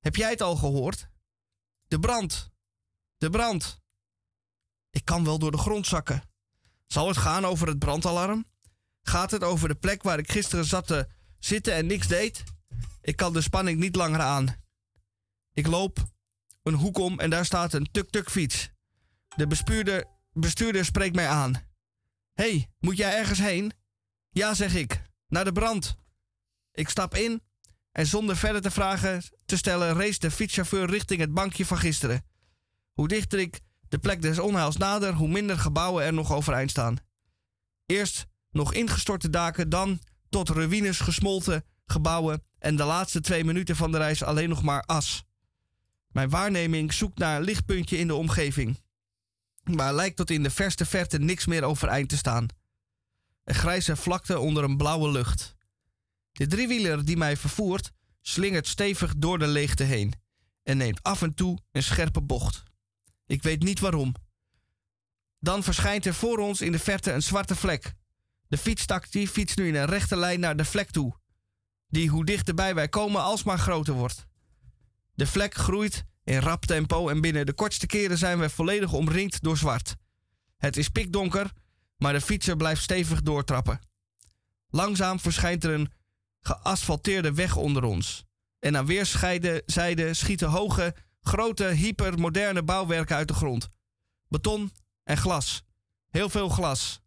Heb jij het al gehoord? De brand. De brand. Ik kan wel door de grond zakken. Zal het gaan over het brandalarm? Gaat het over de plek waar ik gisteren zat te zitten en niks deed? Ik kan de spanning niet langer aan. Ik loop een hoek om en daar staat een tuk-tuk fiets. De bestuurder, bestuurder spreekt mij aan. Hey, moet jij ergens heen? Ja, zeg ik. Naar de brand. Ik stap in en zonder verder te vragen te stellen race de fietschauffeur richting het bankje van gisteren. Hoe dichter ik de plek des onheils nader, hoe minder gebouwen er nog overeind staan. Eerst nog ingestorte daken, dan tot ruïnes gesmolten gebouwen en de laatste twee minuten van de reis alleen nog maar as. Mijn waarneming zoekt naar een lichtpuntje in de omgeving. Maar lijkt tot in de verste verte niks meer overeind te staan. Een grijze vlakte onder een blauwe lucht. De driewieler die mij vervoert slingert stevig door de leegte heen en neemt af en toe een scherpe bocht. Ik weet niet waarom. Dan verschijnt er voor ons in de verte een zwarte vlek. De fietstaxi fietst nu in een rechte lijn naar de vlek toe, die hoe dichterbij wij komen alsmaar groter wordt. De vlek groeit in rap tempo en binnen de kortste keren zijn we volledig omringd door zwart. Het is pikdonker, maar de fietser blijft stevig doortrappen. Langzaam verschijnt er een geasfalteerde weg onder ons. En aan weerszijden schieten hoge, grote, hypermoderne bouwwerken uit de grond. Beton en glas. Heel veel glas.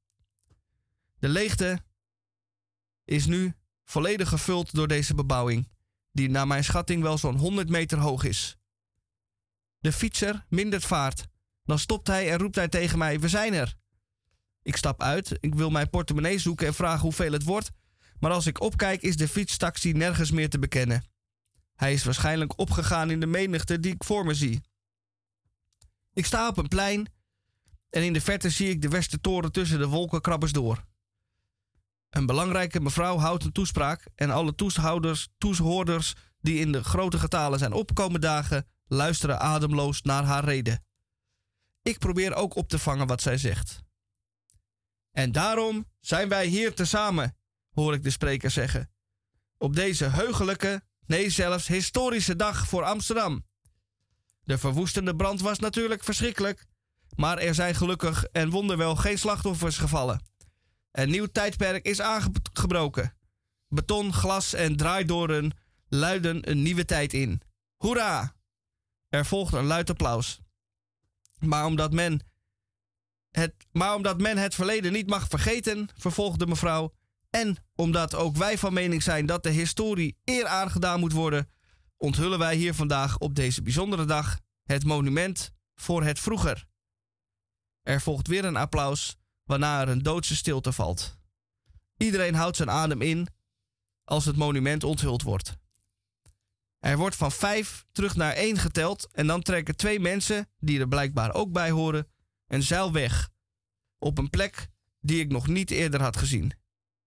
De leegte is nu volledig gevuld door deze bebouwing, die naar mijn schatting wel zo'n 100 meter hoog is. De fietser mindert vaart. Dan stopt hij en roept hij tegen mij: We zijn er. Ik stap uit, ik wil mijn portemonnee zoeken en vraag hoeveel het wordt, maar als ik opkijk is de fietstaxi nergens meer te bekennen. Hij is waarschijnlijk opgegaan in de menigte die ik voor me zie. Ik sta op een plein en in de verte zie ik de Westertoren tussen de wolkenkrabbers door. Een belangrijke mevrouw houdt een toespraak en alle toehouders, toehoorders die in de grote getalen zijn opkomen dagen, luisteren ademloos naar haar reden. Ik probeer ook op te vangen wat zij zegt. En daarom zijn wij hier tezamen, hoor ik de spreker zeggen. Op deze heugelijke, nee zelfs historische dag voor Amsterdam. De verwoestende brand was natuurlijk verschrikkelijk, maar er zijn gelukkig en wonderwel geen slachtoffers gevallen. Een nieuw tijdperk is aangebroken. Beton, glas en draaidoren luiden een nieuwe tijd in. Hoera! Er volgt een luid applaus. Maar omdat men het, maar omdat men het verleden niet mag vergeten, vervolgde mevrouw, en omdat ook wij van mening zijn dat de historie eer aangedaan moet worden, onthullen wij hier vandaag op deze bijzondere dag het monument voor het vroeger. Er volgt weer een applaus, waarna er een doodse stilte valt. Iedereen houdt zijn adem in als het monument onthuld wordt. Er wordt van vijf terug naar één geteld en dan trekken twee mensen, die er blijkbaar ook bij horen, een zeil weg. Op een plek die ik nog niet eerder had gezien.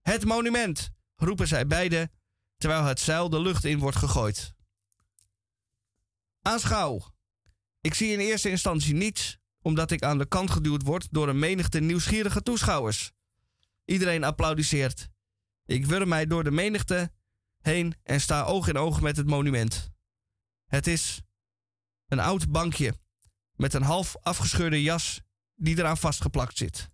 Het monument, roepen zij beiden, terwijl het zeil de lucht in wordt gegooid. Aanschouw. Ik zie in eerste instantie niets, omdat ik aan de kant geduwd word door een menigte nieuwsgierige toeschouwers. Iedereen applaudisseert. Ik wurm mij door de menigte heen en sta oog in oog met het monument. Het is een oud bankje met een half afgescheurde jas die eraan vastgeplakt zit.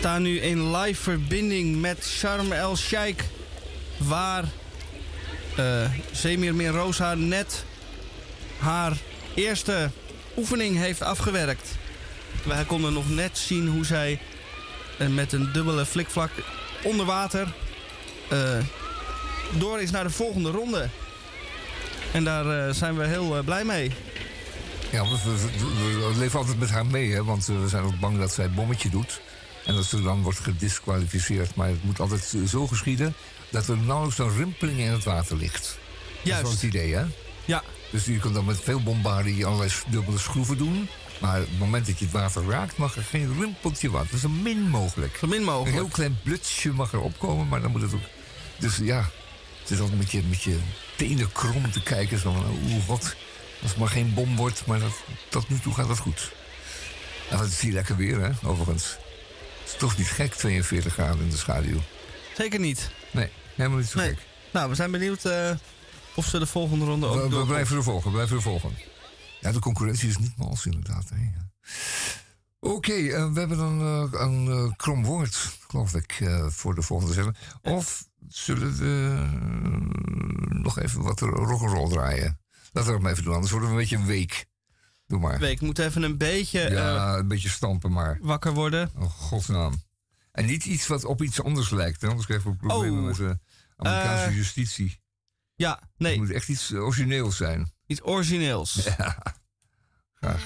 Staan nu in live verbinding met Sharm El Sheikh. Waar eh Zemir Min Rosa net haar eerste oefening heeft afgewerkt. Wij konden nog net zien hoe zij eh, met een dubbele flikvlak onder water eh, door is naar de volgende ronde. En daar zijn we heel blij mee. Ja, we, leven altijd met haar mee, hè, want we zijn ook bang dat zij het bommetje doet. En dat ze dan wordt gedisqualificeerd. Maar het moet altijd zo geschieden dat er nauwelijks een rimpeling in het water ligt. Dat is Juist. het idee, hè? Ja, Dus je kunt dan met veel bombardie allerlei dubbele schroeven doen. Maar het moment dat je het water raakt, mag er geen rimpeltje wat. Dat is zo min mogelijk. zo min Een mogelijk. heel klein blutsje mag er opkomen, maar dan moet het ook... Dus ja, het is altijd met je, met je tenen krom te kijken. Zo van, oeh, wat. Als het maar geen bom wordt, maar dat, tot nu toe gaat het goed. En dat is hier lekker weer, hè, overigens. Het is toch niet gek, 42 graden in de schaduw. Zeker niet. Nee, helemaal niet zo Nee. gek. Nou, we zijn benieuwd eh, of ze de volgende ronde ook We, we blijven er volgen, we blijven er volgen. Ja, de concurrentie is niet mals, inderdaad. hè, ja. Oké, eh, we hebben een, eh, een krom woord, geloof ik, voor de volgende zender. Of zullen we nog even wat rock'n'roll draaien? Laten we dat maar even doen, anders worden we een beetje een week. Doe maar. Week moet even een beetje eh, Ja, een beetje stampen maar. wakker worden. Oh, godsnaam. En niet iets wat op iets anders lijkt, hè, anders krijgen we problemen Oh. met de Amerikaanse Eh, justitie. Ja, Het nee, moet echt iets origineels zijn. iets origineels. Graag.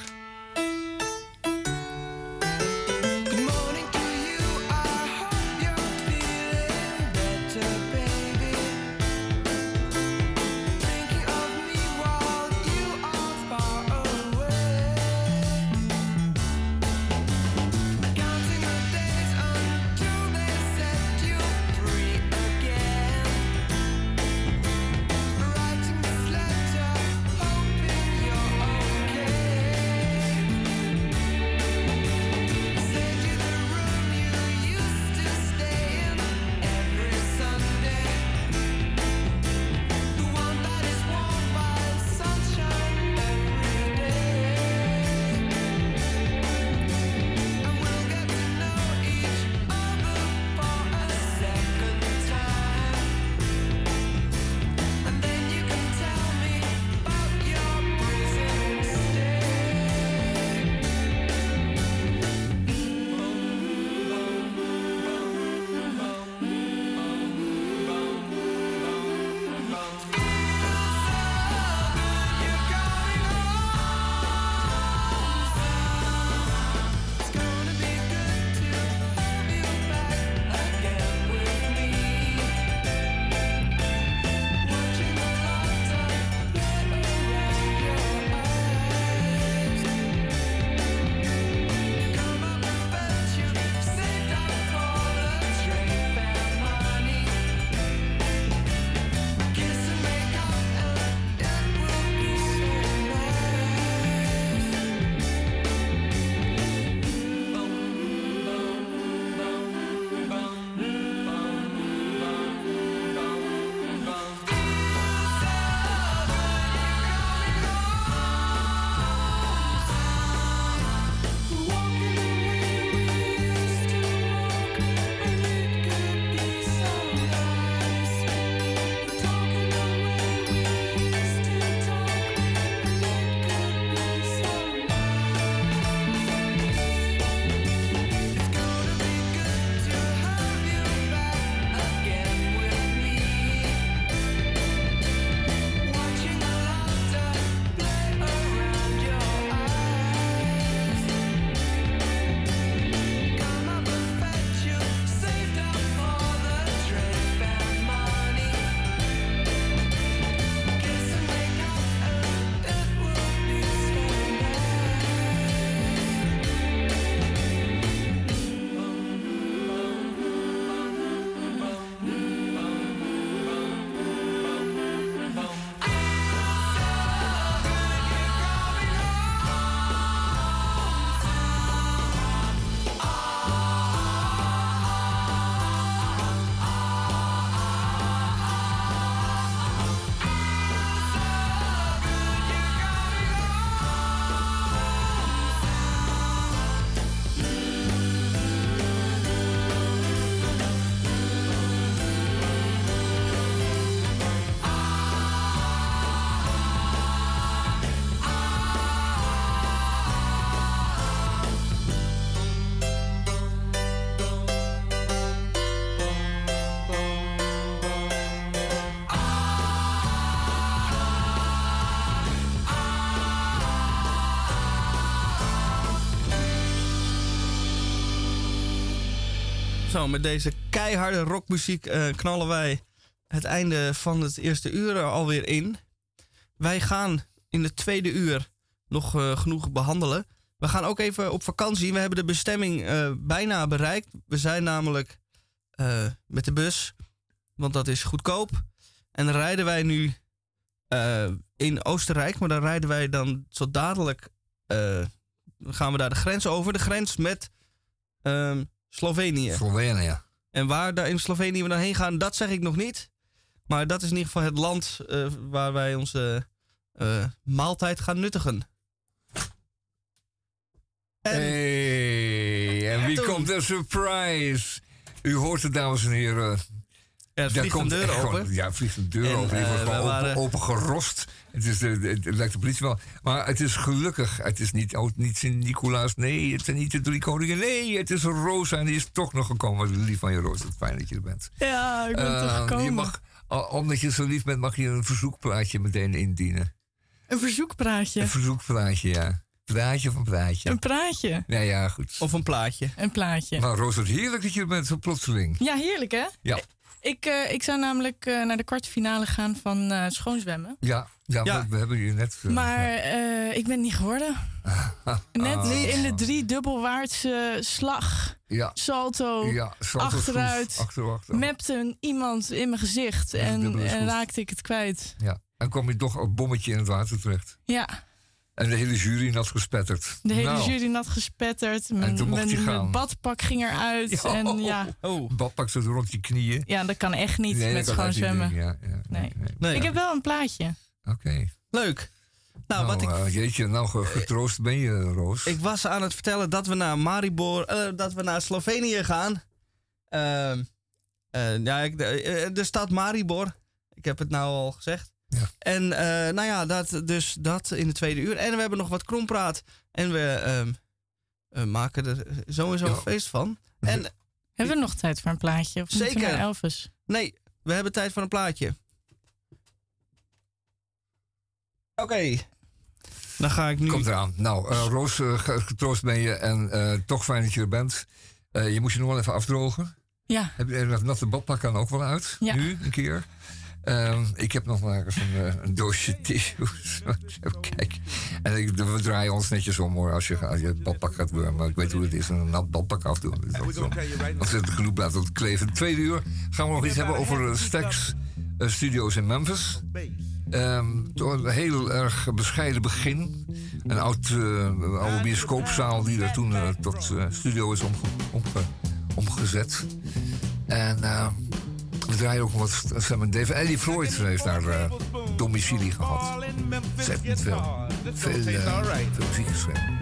Met deze keiharde rockmuziek eh, knallen wij het einde van het eerste uur er alweer in. Wij gaan in het tweede uur nog eh, genoeg behandelen. We gaan ook even op vakantie. We hebben de bestemming eh, bijna bereikt. We zijn namelijk met de bus, want dat is goedkoop. En dan rijden wij nu in Oostenrijk, maar dan rijden wij dan zo dadelijk. gaan we daar de grens over. De grens met ehm, Slovenië. Slovenië. En waar daar in Slovenië we dan heen gaan, dat zeg ik nog niet. Maar dat is in ieder geval het land eh, waar wij onze eh, maaltijd gaan nuttigen. En Hey, en wie toen- komt er surprise? U hoort het, dames en heren. Er Daar vliegt een deur echt gewoon- open. Ja, vliegt een deur En, open. Die eh, wordt we gewoon waren- open, open gerost. Het, is de, de- het lijkt de politie wel. Maar het is gelukkig. Het is niet, oh, niet Sint-Nicolaas. Nee, het zijn niet de drie koningen. Nee, het is Rosa. En die is toch nog gekomen. Lief van je, Roos. Het is fijn dat je er bent. Ja, ik ben Eh, toch gekomen. je mag, al- omdat je zo lief bent, mag je een verzoekplaatje meteen indienen. Een verzoekpraatje. Een verzoekplaatje, ja. Praatje van praatje. Een praatje. Ja, ja, goed. Of een plaatje. Een plaatje. Maar Roos, wat heerlijk dat je er bent, zo plotseling. Ja, heerlijk hè? Ja. Ik, eh, ik zou namelijk eh, naar de kwartfinale gaan van eh, schoonzwemmen. Ja, ja, Ja. We, we hebben je net... Maar ja. eh, ik ben niet geworden. Net Ah. in de drie dubbelwaartse slag, Ja, salto, ja. salto achteruit. schroef, Achter, achter. mepte een iemand in mijn gezicht en, en raakte ik het kwijt. Ja. En kwam je toch een bommetje in het water terecht. Ja, En de hele jury nat gespetterd. de hele nou, jury nat gespetterd. Mijn, toen mocht mijn, je gaan. mijn badpak ging eruit. Ja. En ja, Oh, Badpak zo rond je knieën. ja, dat kan echt niet Nee, met schoon zwemmen. ding, Ja, ja, Nee. nee. Ik heb wel een plaatje. Oké. Leuk. Nou, Nou, wat ik, eh, jeetje, nou ge- getroost ben je, Roos. ik was aan het vertellen dat we naar Maribor, eh, dat we naar Slovenië gaan. Ehm, eh, ja, ik, de, de stad Maribor. Ik heb het nou al gezegd. Ja. En eh, nou ja, dat, dus dat in de tweede uur. En we hebben nog wat krompraat. En we ehm, eh, maken er sowieso een feest van. En Hebben we nog tijd voor een plaatje? Of Zeker. naar Elvis? nee, we hebben tijd voor een plaatje. Oké. Dan ga ik nu... Komt eraan. Nou, eh, Roos, eh, ge- getroost ben je en eh, toch fijn dat je er bent. Eh, je moet je nog wel even afdrogen. Ja, Heb je dat natte badpak kan ook wel uit? Ja. Nu, een keer. Ehm, ik heb nog maar eens een, eh, een doosje tissues. Kijk. En ik, we draaien ons netjes om hoor. Als je, als je het badpak gaat doen. Maar ik weet hoe het is. Een nat badpak afdoen. Als het genoeg blijft kleven. Tweede uur gaan we nog iets hebben over uh, Stax eh, Studios in Memphis. Ehm, door een heel erg bescheiden begin. Een oud, eh, oude bioscoopzaal die er toen eh, tot eh, studio is omge- omge- omgezet. En eh, we draaien ook wat Sam en Dave. Eddie Floyd heeft daar eh, domicilie gehad. Ontzettend veel. Veel, eh, veel muziek geschreven.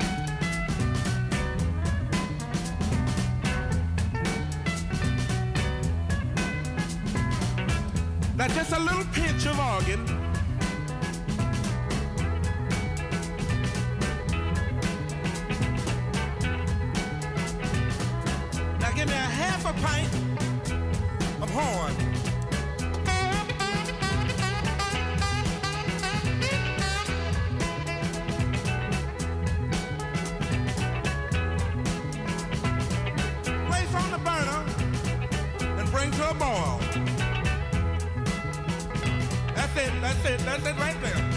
Now just a little pinch of organ. Now give me a half a pint horn. Place on the burner and bring to a boil. That's it, that's it, that's it right there.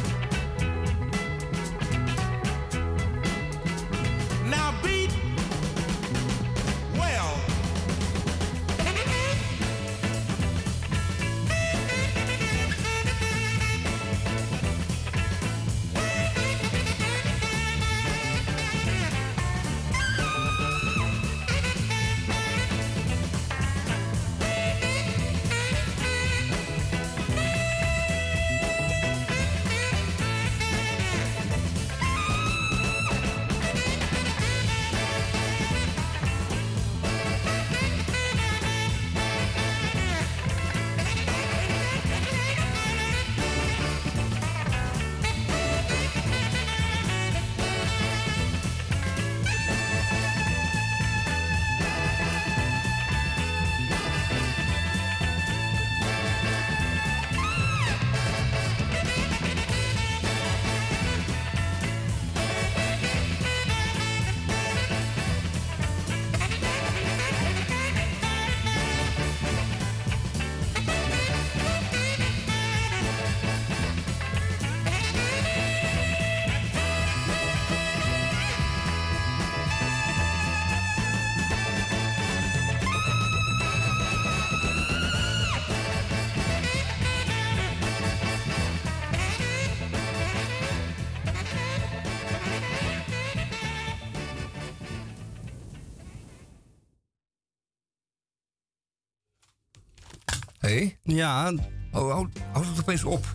Ja. Oh, houd, houd het opeens op.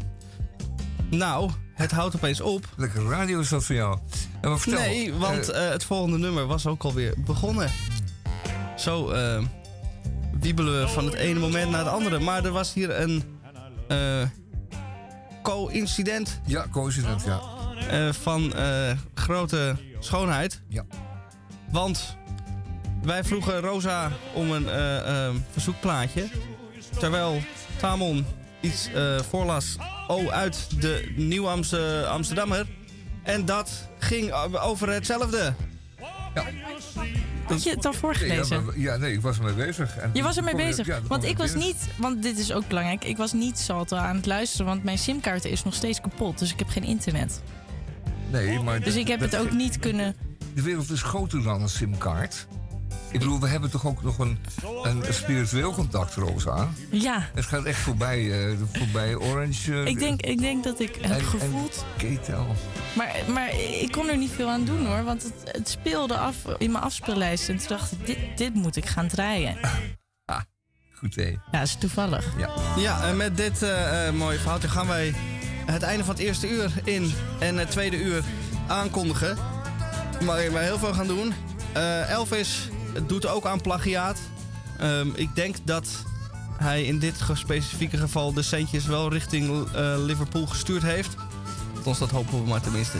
Nou, het houdt opeens op. Lekker radio is dat voor jou. En vertel, nee, want eh, eh, het volgende nummer was ook alweer begonnen. Zo eh, wiebelen we van het ene moment naar het andere. Maar er was hier een eh co-incident. Ja, co-incident, ja. van grote schoonheid. Ja. Want wij vroegen Rosa om een verzoekplaatje. Terwijl Tamon iets eh, voorlas oh, uit de Nieuw Amste- Amsterdammer. En dat ging over hetzelfde. Ja. Had je het al nee, voorgelezen? ja, maar- ja, nee, ik was ermee bezig. En Je was ermee bezig. ja, want ik was niet, want dit is ook belangrijk. Ik was niet Salto aan het luisteren, want mijn simkaart is nog steeds kapot. Dus ik heb geen internet. Nee, maar... Dus ik heb het ook niet kunnen. De wereld is groter dan een simkaart. Ik bedoel, we hebben toch ook nog een, een spiritueel contact, Rosa? Ja. Het gaat echt voorbij, eh, voorbij Orange. eh, Ik denk, ik denk dat ik heb en- gevoeld. En Ketel. Maar, maar ik kon er niet veel aan doen hoor. Want het, het speelde af in mijn afspeellijst. En toen dacht ik, dit, dit moet ik gaan draaien. Goed, hé. Ja, dat is toevallig. Ja. Ja, en met dit eh, eh, mooie verhaaltje gaan wij het einde van het eerste uur in en het tweede uur aankondigen. Maar we heel veel gaan doen. Eh, Elvis doet ook aan plagiaat. Ehm, ik denk dat hij in dit specifieke geval de centjes wel richting eh, Liverpool gestuurd heeft. Althans, dat hopen we maar tenminste.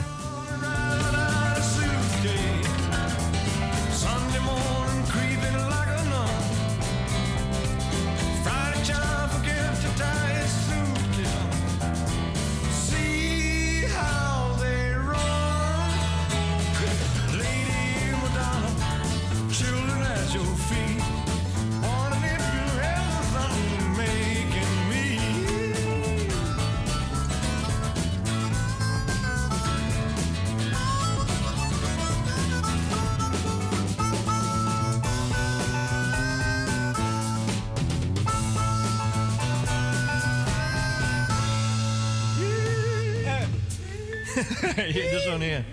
this one here.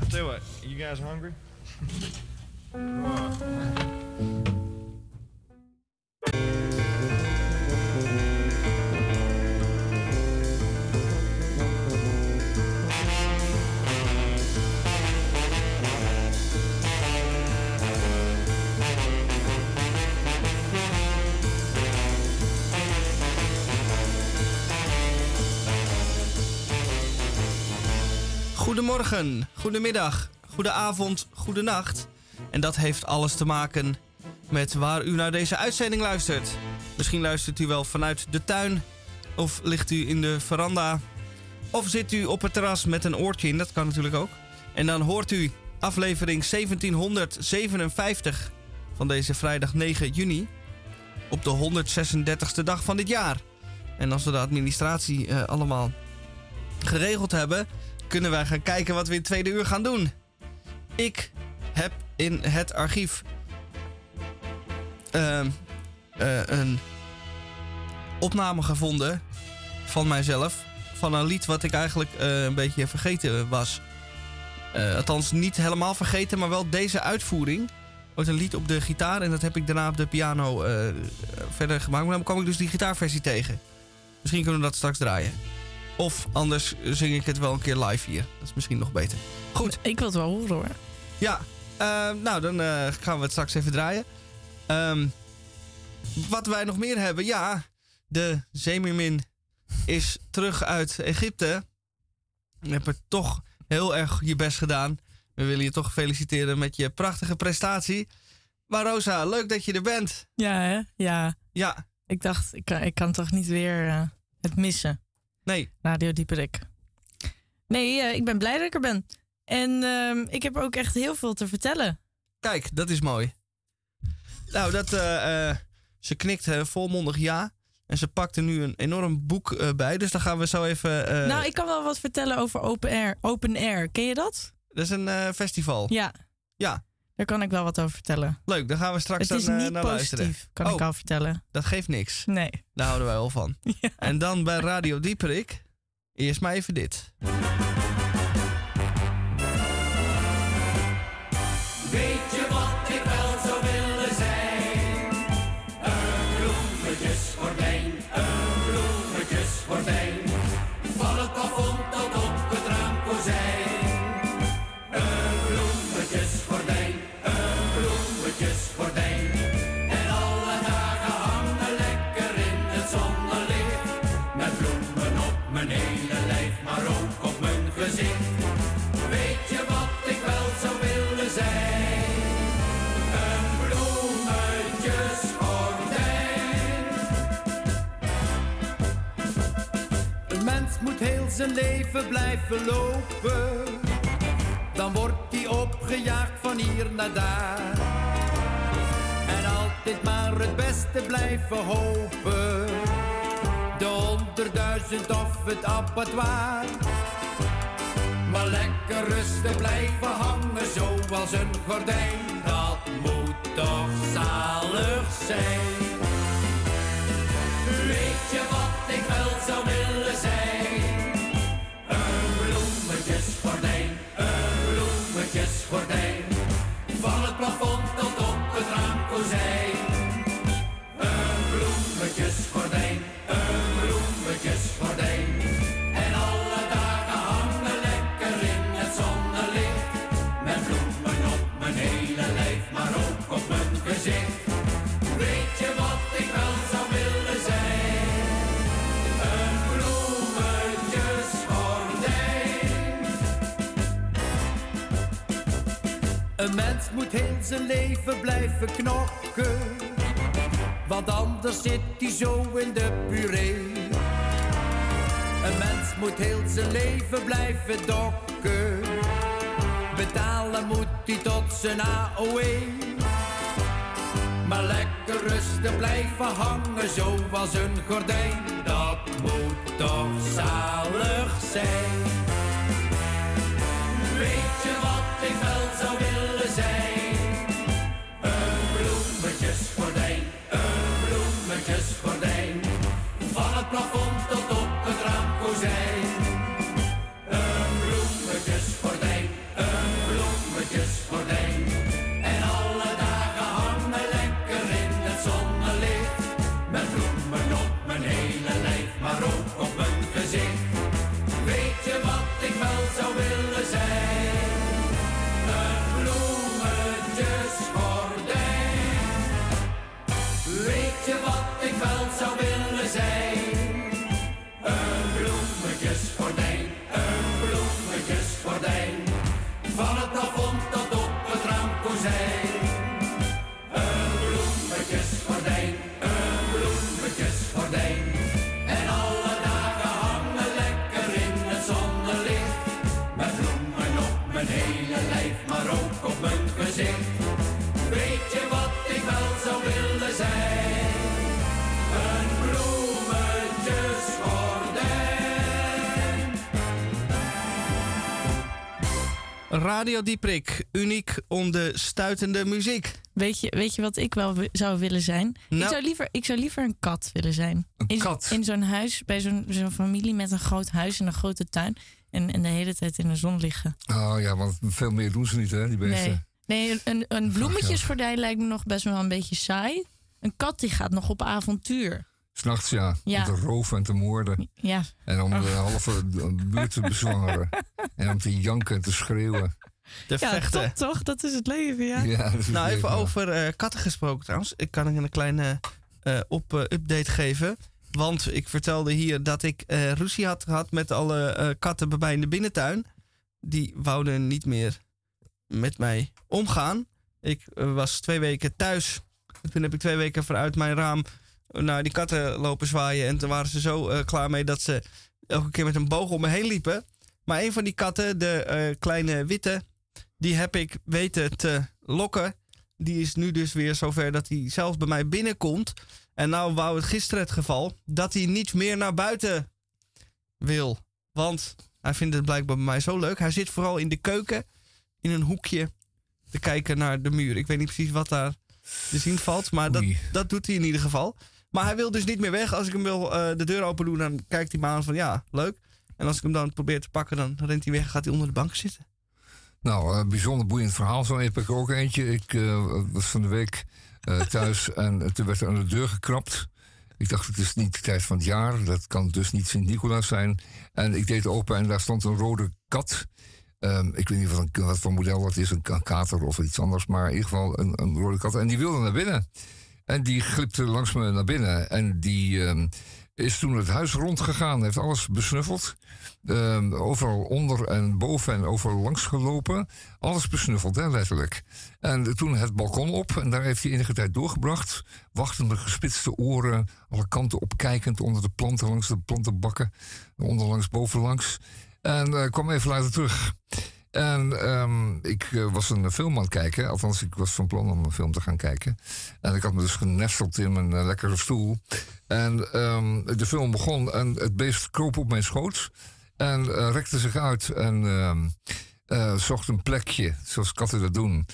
I tell you what, you guys hungry? Goedemorgen, goedemiddag, goedenavond, goedenacht. En dat heeft alles te maken met waar u naar deze uitzending luistert. Misschien luistert u wel vanuit de tuin, of ligt u in de veranda, of zit u op het terras met een oortje in, dat kan natuurlijk ook. En dan hoort u aflevering 1757 van deze vrijdag 9 juni op de 136e dag van dit jaar. En als we de administratie eh, allemaal geregeld hebben, kunnen wij gaan kijken wat we in het tweede uur gaan doen. Ik heb in het archief ehm, eh, een opname gevonden van mijzelf. Van een lied wat ik eigenlijk eh, een beetje vergeten was. Eh, althans, niet helemaal vergeten, maar wel deze uitvoering. Ooit een lied op de gitaar en dat heb ik daarna op de piano verder gemaakt. Maar dan kwam ik dus die gitaarversie tegen. Misschien kunnen we dat straks draaien. Of anders zing ik het wel een keer live hier. Dat is misschien nog beter. Goed. Ik wil het wel horen hoor. Ja, eh, nou dan eh, gaan we het straks even draaien. Ehm, wat wij nog meer hebben, ja, de Zeemermin is terug uit Egypte. Je hebt er toch heel erg je best gedaan. We willen je toch feliciteren met je prachtige prestatie. Maar Rosa, leuk dat je er bent. Ja, hè? Ja. Ja. Ik dacht, ik kan, ik kan toch niet weer eh, het missen. Nee. Radio Dieperik. Nee, eh, ik ben blij dat ik er ben. En ehm, ik heb ook echt heel veel te vertellen. Kijk, dat is mooi. Nou, dat, eh, eh, ze knikt volmondig ja. En ze pakt er nu een enorm boek bij. Dus dan gaan we zo even... nou, ik kan wel wat vertellen over Open Air. Open Air, ken je dat? Dat is een festival. Ja. Ja. Daar kan ik wel wat over vertellen. Leuk, daar gaan we straks Het is dan, eh, niet naar positief, luisteren. kan ik Oh, al vertellen. Dat geeft niks. Nee. Daar houden wij wel van. En dan bij Radio Dieperik. Eerst maar even dit. Zijn leven blijven lopen. Dan wordt hij opgejaagd van hier naar daar. En altijd maar het beste blijven hopen. De honderdduizend of het abattoir. Maar lekker rustig blijven hangen zoals een gordijn. Dat moet toch zalig zijn. Weet je wat ik wel zou willen zijn? Bloemetjesgordijn, een bloemetjesgordijn. Van het plafond tot op het raamkozijn. Moet heel zijn leven blijven knokken. Want anders zit hij zo in de puree. Een mens moet heel zijn leven blijven dokken. Betalen moet hij tot zijn AOE. Maar lekker rustig blijven hangen zoals een gordijn. Dat moet toch zalig zijn. Plafond tot op het raamkozijn. Raamkozijn. Radio Dieprik, uniek om de stuitende muziek. Weet je, weet je wat ik wel zou willen zijn? Ik, Nou. zou liever, ik zou liever een kat willen zijn. Een in, kat? In zo'n huis, bij zo'n zo'n familie met een groot huis en een grote tuin. En, en de hele tijd in de zon liggen. Oh ja, want veel meer doen ze niet, hè, die beesten. Nee, nee een, een, een bloemetjesgordijn lijkt me nog best wel een beetje saai. Een kat die gaat nog op avontuur. S'nachts, ja. Ja. Om te roven en te moorden. Ja. En om de halve buurt te bezwangeren. en om te janken en te schreeuwen. De ja, vechten. top toch? Dat is het leven, ja. Nou, even leven. over eh, katten gesproken trouwens. Ik kan een kleine eh, op, eh, update geven. Want ik vertelde hier dat ik eh ruzie had gehad met alle eh, katten bij mij in de binnentuin. Die wouden niet meer met mij omgaan. Ik was twee weken thuis. Toen heb ik twee weken vanuit mijn raam naar die katten lopen zwaaien. En toen waren ze zo eh, klaar mee dat ze elke keer met een boog om me heen liepen. Maar een van die katten, de eh, kleine witte, die heb ik weten te lokken. Die is nu dus weer zover dat hij zelfs bij mij binnenkomt. En nou wou het gisteren het geval dat hij niet meer naar buiten wil. Want hij vindt het blijkbaar bij mij zo leuk. Hij zit vooral in de keuken, in een hoekje, te kijken naar de muur. Ik weet niet precies wat daar te zien valt, maar dat, dat doet hij in ieder geval. Maar hij wil dus niet meer weg. Als ik hem wil eh, de deur open doen, dan kijkt hij me aan van ja, leuk. En als ik hem dan probeer te pakken, dan rent hij weg en gaat hij onder de bank zitten. Nou, een bijzonder boeiend verhaal. Zo heb ik ook eentje. Ik eh, was van de week thuis en toen werd er aan de deur gekrapt. Ik dacht, het is niet de tijd van het jaar. Dat kan dus niet Sint-Nicolaas zijn. En ik deed open en daar stond een rode kat. Ehm, ik weet niet wat, een, wat voor model dat is, een ka- kater of iets anders. Maar in ieder geval een, een rode kat. En die wilde naar binnen. En die glipte langs me naar binnen. En die, ehm, is toen het huis rondgegaan, heeft alles besnuffeld. Ehm, overal onder en boven en overal langs gelopen. Alles besnuffeld, hè, letterlijk. En toen het balkon op en daar heeft hij enige tijd doorgebracht. Wachtende, gespitste oren, alle kanten opkijkend onder de planten, langs de plantenbakken. Onderlangs, bovenlangs. En eh, kwam even later terug. En ehm, ik eh, was een film aan het kijken. Althans, ik was van plan om een film te gaan kijken. En ik had me dus genesteld in mijn eh, lekkere stoel. En ehm, de film begon en het beest kroop op mijn schoot. En eh, rekte zich uit en ehm, eh, zocht een plekje, zoals katten dat doen.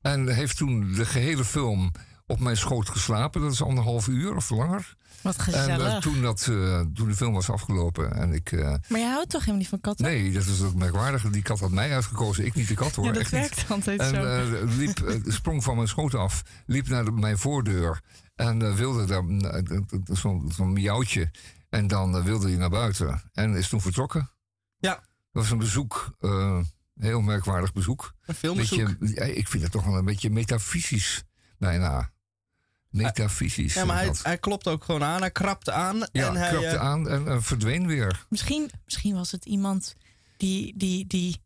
En heeft toen de gehele film op mijn schoot geslapen. Dat is anderhalf uur of langer. Wat En eh, toen, dat, eh, toen de film was afgelopen en ik... eh, Maar je houdt toch helemaal niet van katten? Nee, dat is ook merkwaardig. Die kat had mij uitgekozen, ik niet de kat hoor. Ja, dat echt niet. werkt altijd en, zo. eh, liep, sprong van mijn schoot af, liep naar de- mijn voordeur en wilde daar eh, zo'n zo'n miauwtje. En dan wilde hij naar buiten en is toen vertrokken. Ja. Dat was een bezoek, eh, heel merkwaardig bezoek. Een filmbezoek. Beetje, ik vind het toch wel een beetje metafysisch, bijna. Metafysisch. Ja, maar hij, hij klopt ook gewoon aan. Hij krapte aan. ja, en hij, krapte eh, aan en verdween weer. Misschien, misschien was het iemand die, die, die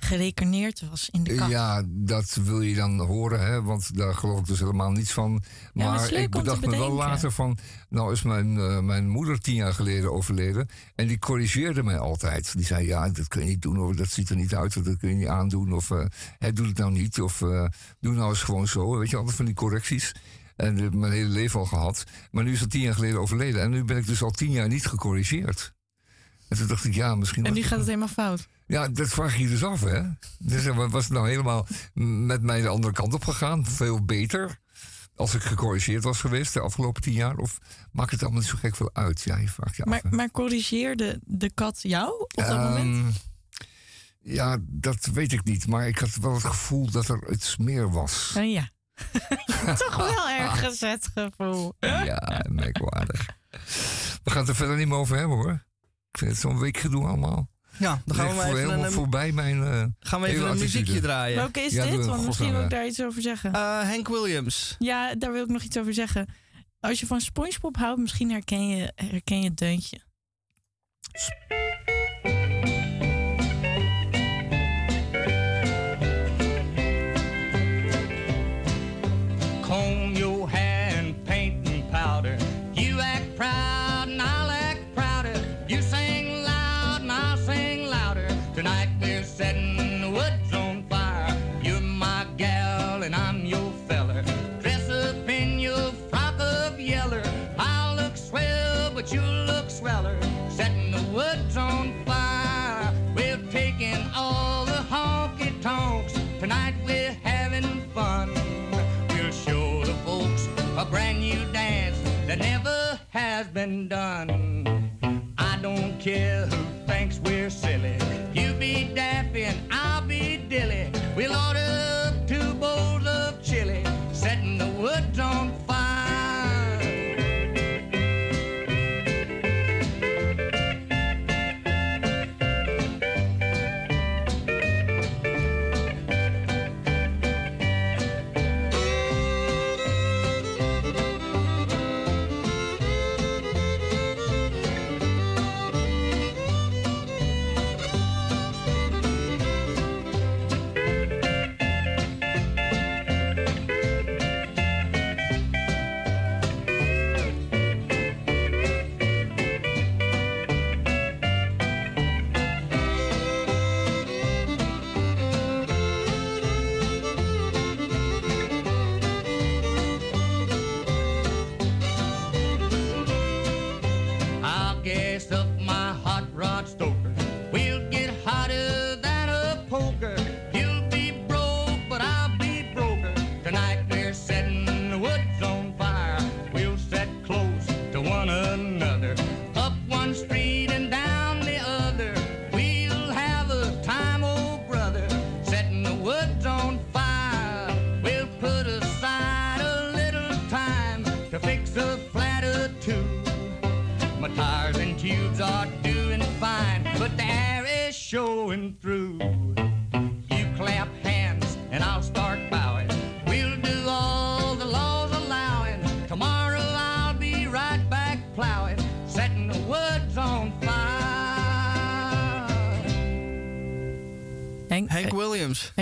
gerecarneerd was in de kat. Ja, dat wil je dan horen, hè? want daar geloof ik dus helemaal niets van. maar ik bedacht me wel later van... Nou is mijn, eh, mijn moeder tien jaar geleden overleden... en die corrigeerde mij altijd. Die zei, ja, dat kun je niet doen, of dat ziet er niet uit... of dat kun je niet aandoen, of eh, hè, doe het nou niet... of eh, doe nou eens gewoon zo. Weet je, altijd van die correcties. En dat heb ik mijn hele leven al gehad. Maar nu is dat tien jaar geleden overleden... en nu ben ik dus al tien jaar niet gecorrigeerd. En toen dacht ik, ja, misschien... En nu gaat het helemaal fout. ja, dat vraag je je dus af, hè? Dus eh, was het nou helemaal met mij de andere kant op gegaan? Veel beter? Als ik gecorrigeerd was geweest de afgelopen tien jaar? Of maakt het allemaal niet zo gek veel uit? Ja, je vraagt je af. Maar, hè. maar corrigeerde de kat jou op dat moment? Ehm, Ja, dat weet ik niet. Maar ik had wel het gevoel dat er iets meer was. Oh ja. Toch wel erg gezet gevoel. Ja, merkwaardig. We gaan het er verder niet meer over hebben, hoor. Ik vind het zo'n weekgedoe allemaal. Ja, dan gaan we maar even helemaal een, voorbij mijn eh, gaan we even een attitude. muziekje draaien. Welke is Ja, dit? Want misschien wil ik daar iets over zeggen. Eh, Hank Williams. Ja, daar wil ik nog iets over zeggen. Als je van SpongeBob houdt, misschien herken je, herken je het deuntje.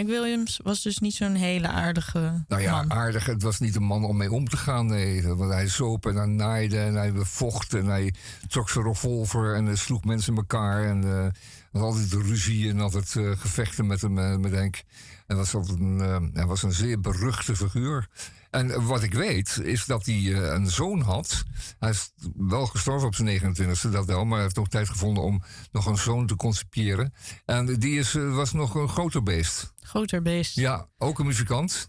Hank Williams was dus niet zo'n hele aardige Nou ja, man. aardig. Het was niet een man om mee om te gaan. Nee, want hij zoop en hij naaide en hij vocht en hij trok zijn revolver en hij sloeg mensen in elkaar. En eh had altijd ruzie en altijd eh, gevechten met hem, eh, met Henk. Hij was, altijd een, hij was een zeer beruchte figuur. En wat ik weet, is dat hij eh, een zoon had. Hij is wel gestorven op zijn 29e, dat wel. Maar hij heeft nog tijd gevonden om nog een zoon te concipiëren. En die is, eh, was nog een groter beest. Groter beest. Ja, ook een muzikant.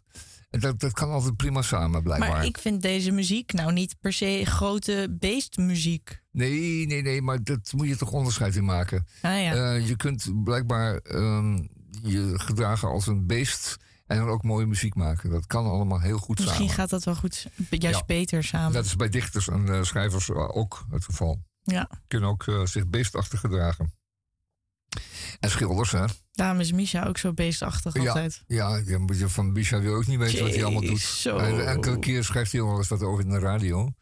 En dat, dat kan altijd prima samen, blijkbaar. Maar ik vind deze muziek nou niet per se grote beestmuziek. Nee, nee, nee, maar dat moet je toch onderscheid in maken. Ah, ja. Eh, je kunt blijkbaar ehm, je gedragen als een beest en dan ook mooie muziek maken. Dat kan allemaal heel goed Misschien samen. gaat dat wel goed, juist Ja. beter samen. Dat is bij dichters en eh, schrijvers ook het geval. Ja. Kunnen ook eh, zich beestachtig gedragen. En schilders, hè? Daarom is Misha ook zo beestachtig Ja, altijd. ja, ja, van Bisha wil ook niet weten wat hij allemaal doet. Zo. En enkele keer schrijft hij wel eens wat over in de radio.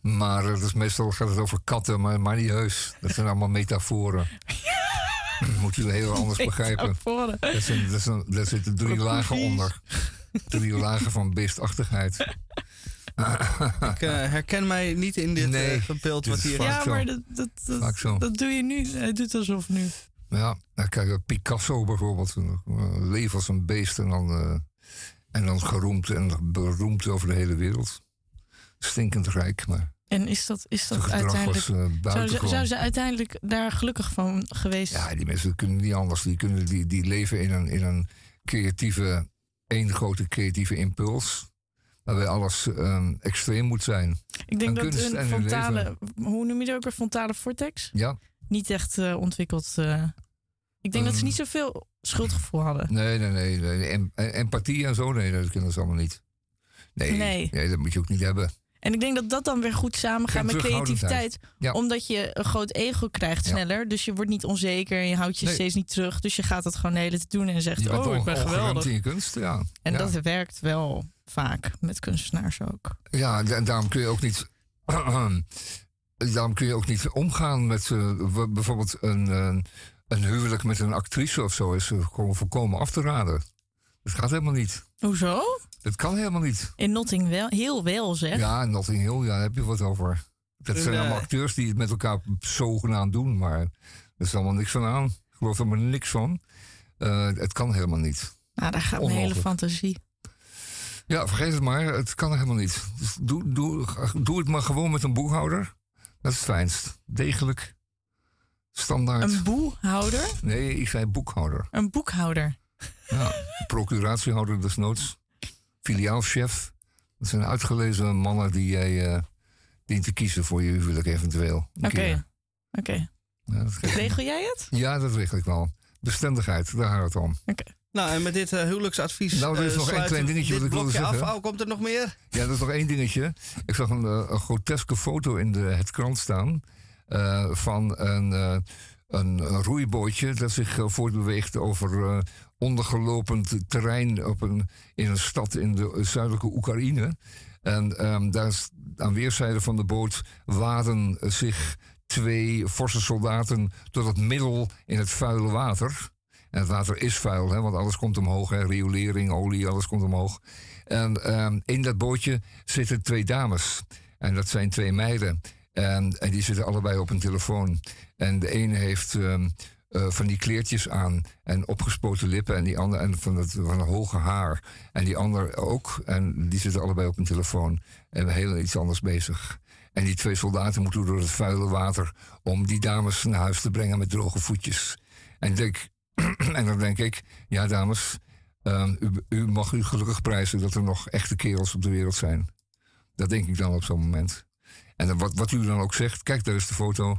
Maar eh, dus meestal gaat het over katten, maar, maar niet heus. Dat zijn allemaal metaforen. Moet je heel anders begrijpen. Zijn, zijn, daar zitten drie lagen onder. Drie lagen van beestachtigheid. Ik eh, herken mij niet in dit Nee, eh, beeld dit wat is hier vaak Ja, zo. maar dat, dat, dat, doe je nu. Hij doet alsof nu. Ja, nou, kijk, eh, Picasso bijvoorbeeld. Leef als een beest en dan, eh, en dan geroemd en beroemd over de hele wereld. Stinkend rijk, maar En is dat, is dat zijn uiteindelijk... was eh, zou, ze, zou ze uiteindelijk daar gelukkig van geweest Ja, die mensen kunnen niet anders. Die, kunnen, die, die leven in een, in een creatieve, één grote creatieve impuls. Waarbij alles ehm, extreem moet zijn. Ik denk dat een leven. hoe noem je dat ook weer, fontale vortex? Ja, Niet echt eh, ontwikkeld. eh. ik denk dat ze Ehm. niet zoveel schuldgevoel hadden. nee, nee, nee. nee. Em- em- empathie en zo, nee, dat kunnen ze allemaal niet. Nee, Nee. nee, dat moet je ook niet hebben. En ik denk dat dat dan weer goed samengaat met creativiteit. Ja. Omdat je een groot ego krijgt Ja. sneller. Dus je wordt niet onzeker en je houdt je Nee. steeds niet terug. Dus je gaat het gewoon de hele tijd doen en zegt: Oh, ik ben geweldig. in kunst, ja. En ja. dat werkt wel vaak met kunstenaars ook. Ja, en daarom kun je ook niet. daarom kun je ook niet omgaan met w- bijvoorbeeld een, een, een huwelijk met een actrice of zo. Is gewoon volkomen af te raden. Dat gaat helemaal niet. Hoezo? Dat kan helemaal niet. In Notting wel, heel wel zeg. Ja, Notting Hill, ja, daar heb je wat over. Dat zijn allemaal acteurs die het met elkaar zogenaamd doen, maar er is allemaal niks van aan. Ik geloof er maar niks van. Eh, het kan helemaal niet. Nou, daar gaat mijn hele fantasie. Ja, vergeet het maar. Het kan helemaal niet. Dus doe, doe, doe het maar gewoon met een boekhouder. Dat is het fijnst. Degelijk. Standaard. Een boehouder? Nee, ik zei boekhouder. Een boekhouder. Ja, procuratiehouder desnoods. Filiaalchef. Dat zijn uitgelezen mannen die jij eh, dient te kiezen voor je huwelijk eventueel. Oké. Oké. Ja, geeft- Regel jij het? ja, dat regel ik wel. Bestendigheid, daar gaat het om. Nou, en met dit eh, huwelijksadvies. Nou, er is eh, nog één klein dingetje wat ik wilde zeggen. Af. Oh, komt er nog meer? Ja, dat is nog één dingetje. Ik zag een, een groteske foto in de, het krant staan eh, van een, eh, een, een roeibootje dat zich voortbeweegt over ondergelopend terrein op een, in een stad in de zuidelijke Oekraïne. En ehm, daar aan weerszijden van de boot waden zich twee forse soldaten tot het middel in het vuile water. En het water is vuil, hè, want alles komt omhoog. Hè, riolering, olie, alles komt omhoog. En ehm, in dat bootje zitten twee dames. En dat zijn twee meiden. En, en die zitten allebei op een telefoon. En de ene heeft ehm, eh, van die kleertjes aan en opgespoten lippen. En die andere en van het van een hoge haar. En die ander ook. En die zitten allebei op een telefoon. En heel iets anders bezig. En die twee soldaten moeten door het vuile water om die dames naar huis te brengen met droge voetjes. En, denk, en dan denk ik, ja dames, ehm, u, u mag u gelukkig prijzen dat er nog echte kerels op de wereld zijn. Dat denk ik dan op zo'n moment. En dan wat, wat u dan ook zegt, kijk, daar is de foto.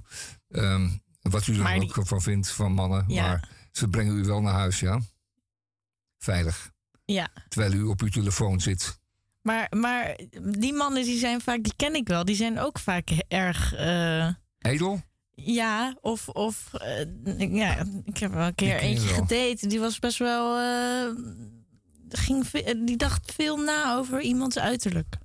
Ehm, wat u er ook van vindt van mannen. Ja. Maar ze brengen u wel naar huis, ja? Veilig. Ja. Terwijl u op uw telefoon zit. Maar, maar die mannen die zijn vaak, die ken ik wel, die zijn ook vaak erg. eh, Edel? ja, of. of eh, ja, ik heb wel een keer eentje gedate. Die was best wel. eh, ging, die dacht veel na over iemands uiterlijk.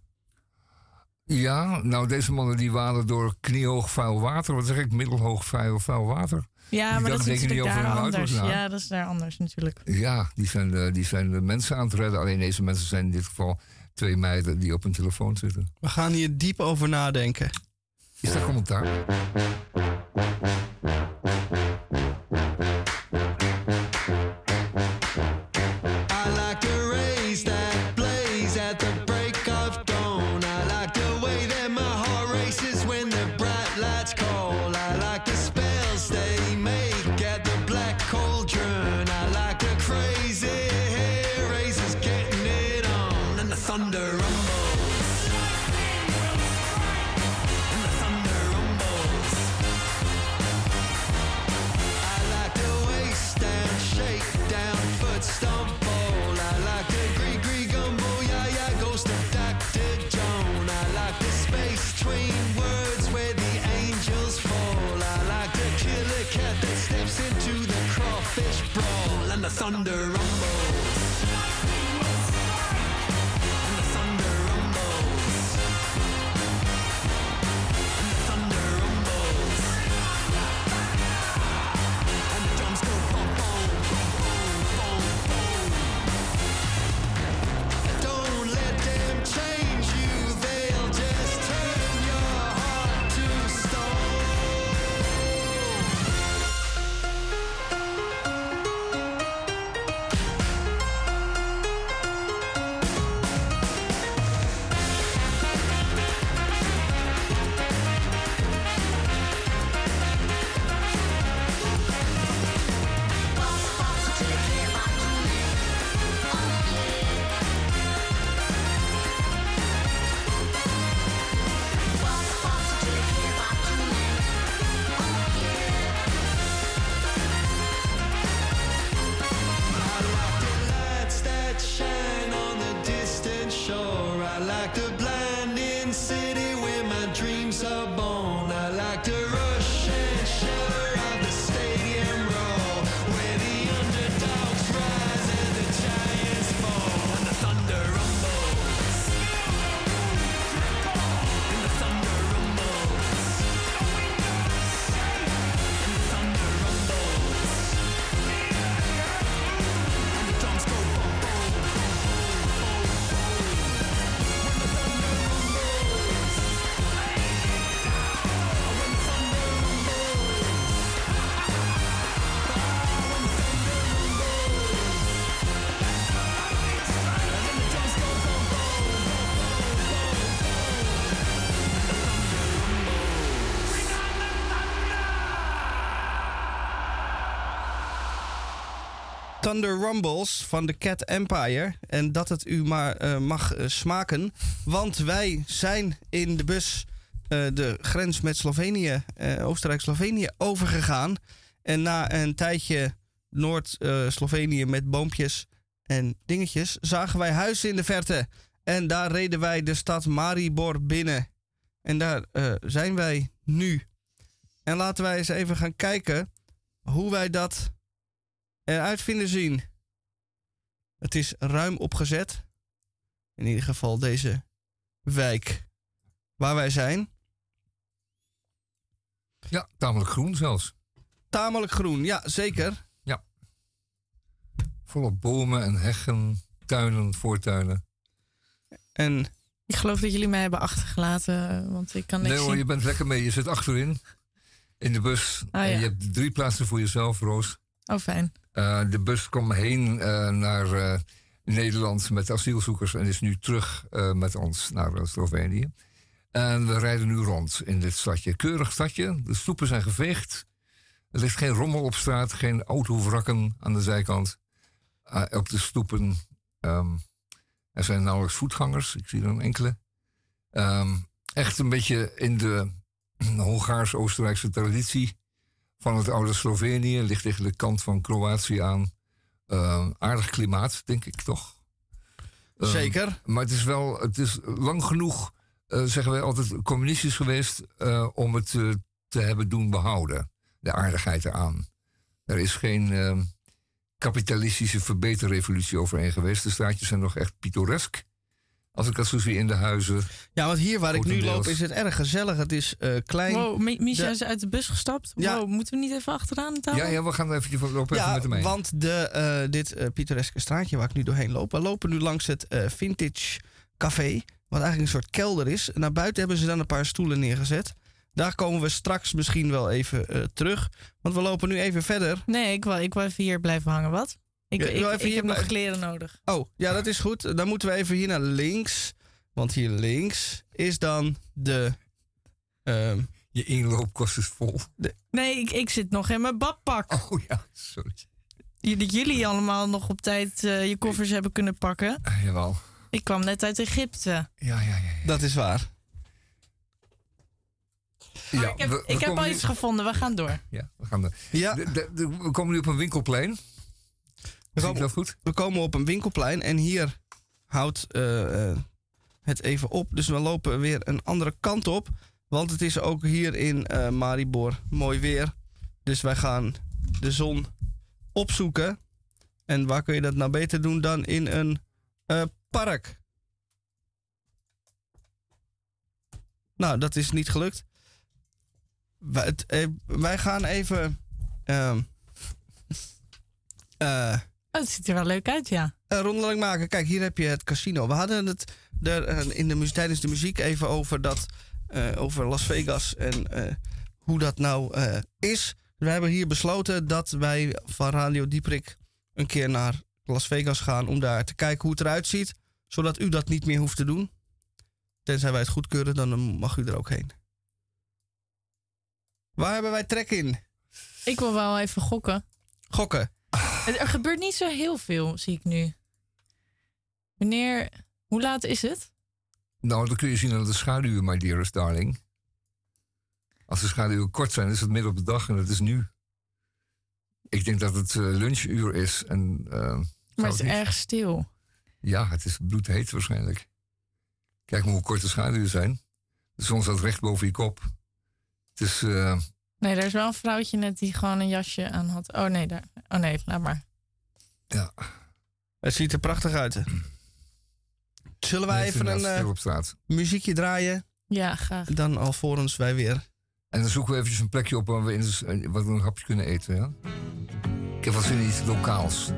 Ja, nou deze mannen die waden door kniehoog vuil water. Wat zeg ik? Middelhoog vuil, vuil water. Ja, Die maar dat is natuurlijk niet over daar hun anders. Ja, dat is daar anders natuurlijk. Ja, die zijn, eh, die zijn de mensen aan het redden. Alleen deze mensen zijn in dit geval twee meiden die op een telefoon zitten. We gaan hier diep over nadenken. Is dat commentaar? Thunder Thunder Rumbles van de Cat Empire. En dat het u maar eh, mag eh, smaken. Want wij zijn in de bus eh, de grens met Slovenië, Oostenrijk-Slovenië, overgegaan. En na een tijdje Noord-Slovenië met boompjes en dingetjes, zagen wij huizen in de verte. En daar reden wij de stad Maribor binnen. En daar zijn wij nu. En laten wij eens even gaan kijken hoe wij dat eruit vinden zien. Het is ruim opgezet. In ieder geval deze wijk waar wij zijn. Ja, tamelijk groen zelfs. Tamelijk groen, ja zeker. Ja. Volop bomen en heggen, tuinen, voortuinen. En Ik geloof dat jullie mij hebben achtergelaten, want ik kan niks Nee hoor, zien. je bent lekker mee. Je zit achterin in de bus. Ah, en ja. je hebt drie plaatsen voor jezelf, Roos. Oh, fijn. Eh, de bus kwam heen eh, naar eh, Nederland met asielzoekers en is nu terug met ons naar Slovenië. En we rijden nu rond in dit stadje. Keurig stadje. De stoepen zijn geveegd. Er ligt geen rommel op straat, geen autovrakken aan de zijkant. Eh, op de stoepen. ehm, er zijn nauwelijks voetgangers. Ik zie er een enkele. Ehm, echt een beetje in de Hongaars-Oostenrijkse traditie van het oude Slovenië. Ligt tegen de kant van Kroatië aan. Ehm, aardig klimaat, denk ik toch? Ehm, Zeker. Maar het is wel, het is lang genoeg, eh, zeggen wij altijd, communistisch geweest eh, om het eh, te hebben doen behouden. De aardigheid eraan. Er is geen ehm, kapitalistische verbeterrevolutie overheen geweest. De straatjes zijn nog echt pittoresk. Als ik dat zo zie in de huizen. Ja, want hier waar ik nu loop is het erg gezellig. Het is eh, klein. Wow, Mi- Misha De- is uit de bus gestapt. Ja. Wow, moeten we niet even achteraan de tafel? Ja, ja, we gaan even lopen even Ja, met hem mee. want de, eh, dit eh, pittoreske straatje waar ik nu doorheen loop... we lopen nu langs het eh, Vintage Café... wat eigenlijk een soort kelder is. Naar buiten hebben ze dan een paar stoelen neergezet. Daar komen we straks misschien wel even eh, terug. Want we lopen nu even verder. Nee, ik wil, ik wil even hier blijven hangen. Wat? Ik, Ja, ik, heb nog kleren nodig. Oh, ja, dat is goed. Dan moeten we even hier naar links. Want hier links is dan de... ehm, Je inloopkost is vol. Nee, ik, ik zit nog in mijn badpak. Oh ja, sorry. J- Dat jullie allemaal nog op tijd eh, je koffers hebben kunnen pakken. Ah, jawel. Ik kwam net uit Egypte. Ja, ja, ja. ja. dat is waar. ja ik heb, we- we ik heb al nu- iets gevonden. We gaan door. Ja, we gaan. Ja. De- de- de- we komen nu op een winkelplein. We komen, dat goed? we komen op een winkelplein en hier houdt eh, eh, het even op. Dus we lopen weer een andere kant op. Want het is ook hier in eh, Maribor mooi weer. Dus wij gaan de zon opzoeken. En waar kun je dat nou beter doen dan in een park? Nou, dat is niet gelukt. Wij, het, wij gaan even. eh, Oh, het ziet er wel leuk uit, ja. een rondeling maken. Kijk, hier heb je het casino. We hadden het er eh, in de, tijdens de muziek even over, dat, eh, over Las Vegas en eh, hoe dat nou eh, is. We hebben hier besloten dat wij van Radio Dieprik een keer naar Las Vegas gaan om daar te kijken hoe het eruit ziet. Zodat u dat niet meer hoeft te doen. Tenzij wij het goedkeuren, dan mag u er ook heen. Waar hebben wij trek in? Ik wil wel even gokken. Gokken. Er gebeurt niet zo heel veel, zie ik nu. Wanneer... Hoe laat is het? Nou, dan kun je zien aan de schaduwen, my dearest darling. Als de schaduwen kort zijn, is het midden op de dag en dat is nu. Ik denk dat het eh, lunchuur is. En, eh, Maar het is niet- erg stil. Ja, het is bloedheet waarschijnlijk. Kijk maar hoe kort de schaduwen zijn. De zon staat recht boven je kop. Het is... eh, Nee, er is wel een vrouwtje net die gewoon een jasje aan had. Oh nee, daar. Oh nee, laat maar. ja, Het ziet er prachtig uit. Zullen wij even een eh, stil op straat. muziekje draaien? Ja, graag. Dan alvorens wij weer. En dan zoeken we eventjes een plekje op waar we in de, wat we een hapje kunnen eten. Ja? Ik heb wel zin in iets lokaals.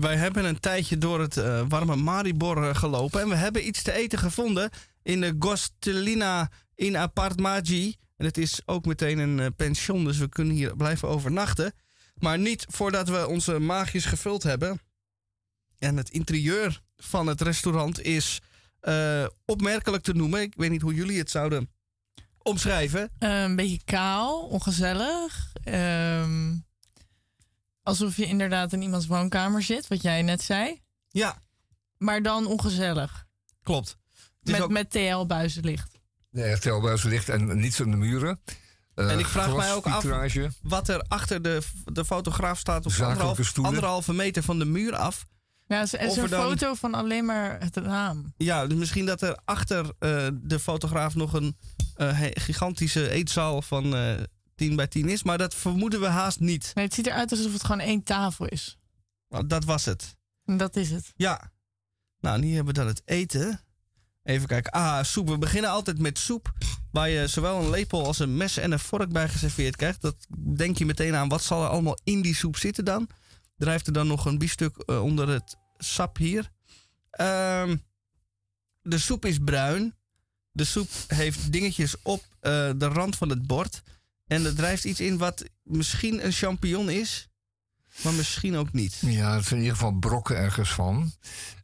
Wij hebben een tijdje door het eh, warme Maribor eh, gelopen. En we hebben iets te eten gevonden in de Gostelina in Apartmagi. En het is ook meteen een eh, pension, dus we kunnen hier blijven overnachten. Maar niet voordat we onze maagjes gevuld hebben. En het interieur van het restaurant is opmerkelijk te noemen. Ik weet niet hoe jullie het zouden omschrijven. Een beetje kaal, ongezellig. Ehm, alsof je inderdaad in iemands woonkamer zit, wat jij net zei. Ja. Maar dan ongezellig. Klopt. Met, met TL-buizenlicht. Nee, telbuislicht en niets aan de muren. Eh, En ik vraag mij ook af wat er achter de, de fotograaf staat op anderhalf, anderhalve meter van de muur af. Ja, is een dan- foto van alleen maar het raam. Ja, dus misschien dat er achter eh, de fotograaf nog een eh, he- gigantische eetzaal van eh 10 bij 10 is. Maar dat vermoeden we haast niet. Nee, het ziet eruit alsof het gewoon één tafel is. Nou, Dat was het. Dat is het. Ja. Nou, en hier hebben we dan het eten. Even kijken. Ah, soep. We beginnen altijd met soep. Waar je zowel een lepel als een mes en een vork bij geserveerd krijgt. Dat denk je meteen aan. Wat zal er allemaal in die soep zitten dan? Drijft er dan nog een biefstuk eh, onder het sap hier. Ehm, de soep is bruin. De soep heeft dingetjes op eh, de rand van het bord. En er drijft iets in wat misschien een champignon is. Maar misschien ook niet. Ja, het zijn in ieder geval brokken ergens van.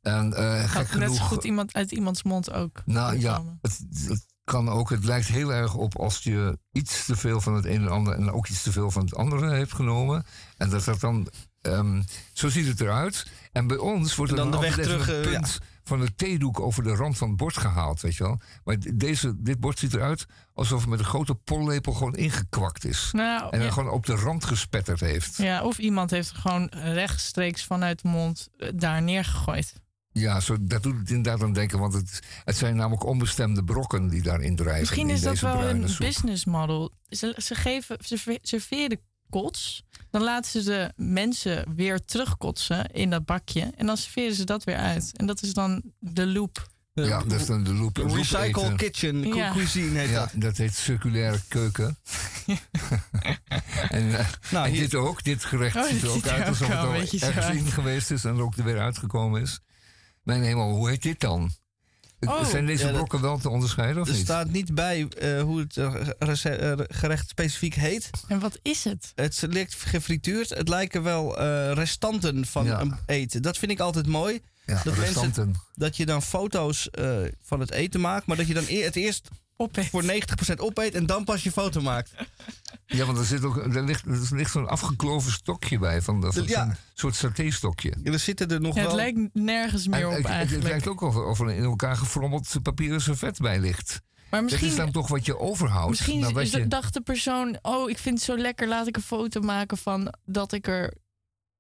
En eh, gek net genoeg... zo goed iemand uit iemands mond ook. Nou ja, het, het kan ook. Het lijkt heel erg op als je iets te veel van het een en ander en ook iets te veel van het andere heeft genomen. En dat dat dan. ehm, zo ziet het eruit. En bij ons wordt er En dan, dan de weg terug, een eh, punt van de theedoek over de rand van het bord gehaald, weet je wel. Maar deze, dit bord ziet eruit alsof het met een grote pollepel gewoon ingekwakt is. Nou, en dan ja. gewoon op de rand gespetterd heeft. Ja, of iemand heeft er gewoon rechtstreeks vanuit de mond eh, daar neergegooid. Ja, zo, dat doet het inderdaad aan denken, want het, het zijn namelijk onbestemde brokken die daarin drijven. Misschien is dat wel een business model. Ze, ze, geven, ze ver- serveren kots. Dan laten ze de mensen weer terugkotsen in dat bakje. En dan serveren ze dat weer uit. En dat is dan de loop. Ja, dat is dan de loop. loop Recycle eten. kitchen, Ja. cuisine heet ja, dat. dat heet circulaire keuken. en eh, Nou, en hier- dit ook, dit gerecht Oh, ziet er ook uit alsof het al ergens in geweest is en er ook er weer uitgekomen is. Mijn hemel, hoe heet dit dan? Oh, Zijn deze brokken wel te onderscheiden of Er niet? staat niet bij eh, hoe het eh, eh, gerecht specifiek heet. En wat is het? Het ligt gefrituurd. Het lijken wel eh, restanten van Ja. een eten. Dat vind ik altijd mooi. Ja, dat, restanten. dat je dan foto's eh, van het eten maakt, maar dat je dan eer- het eerst Opeet. voor 90% opeet en dan pas je foto maakt. Ja, want er, zit ook, er ligt, er ligt zo'n afgekloven stokje bij, van, dat- van Ja. zo'n soort satéstokje. Ja, er zitten er nog Ja, het wel... lijkt nergens meer En op het- het, het eigenlijk. lijkt ook of, of er in elkaar gefrommeld papieren servet bij ligt. maar Dat is misschien, dan toch wat je overhoudt. misschien is- je, dacht de persoon... Oh, ik vind het zo lekker. Laat ik een foto maken van dat ik er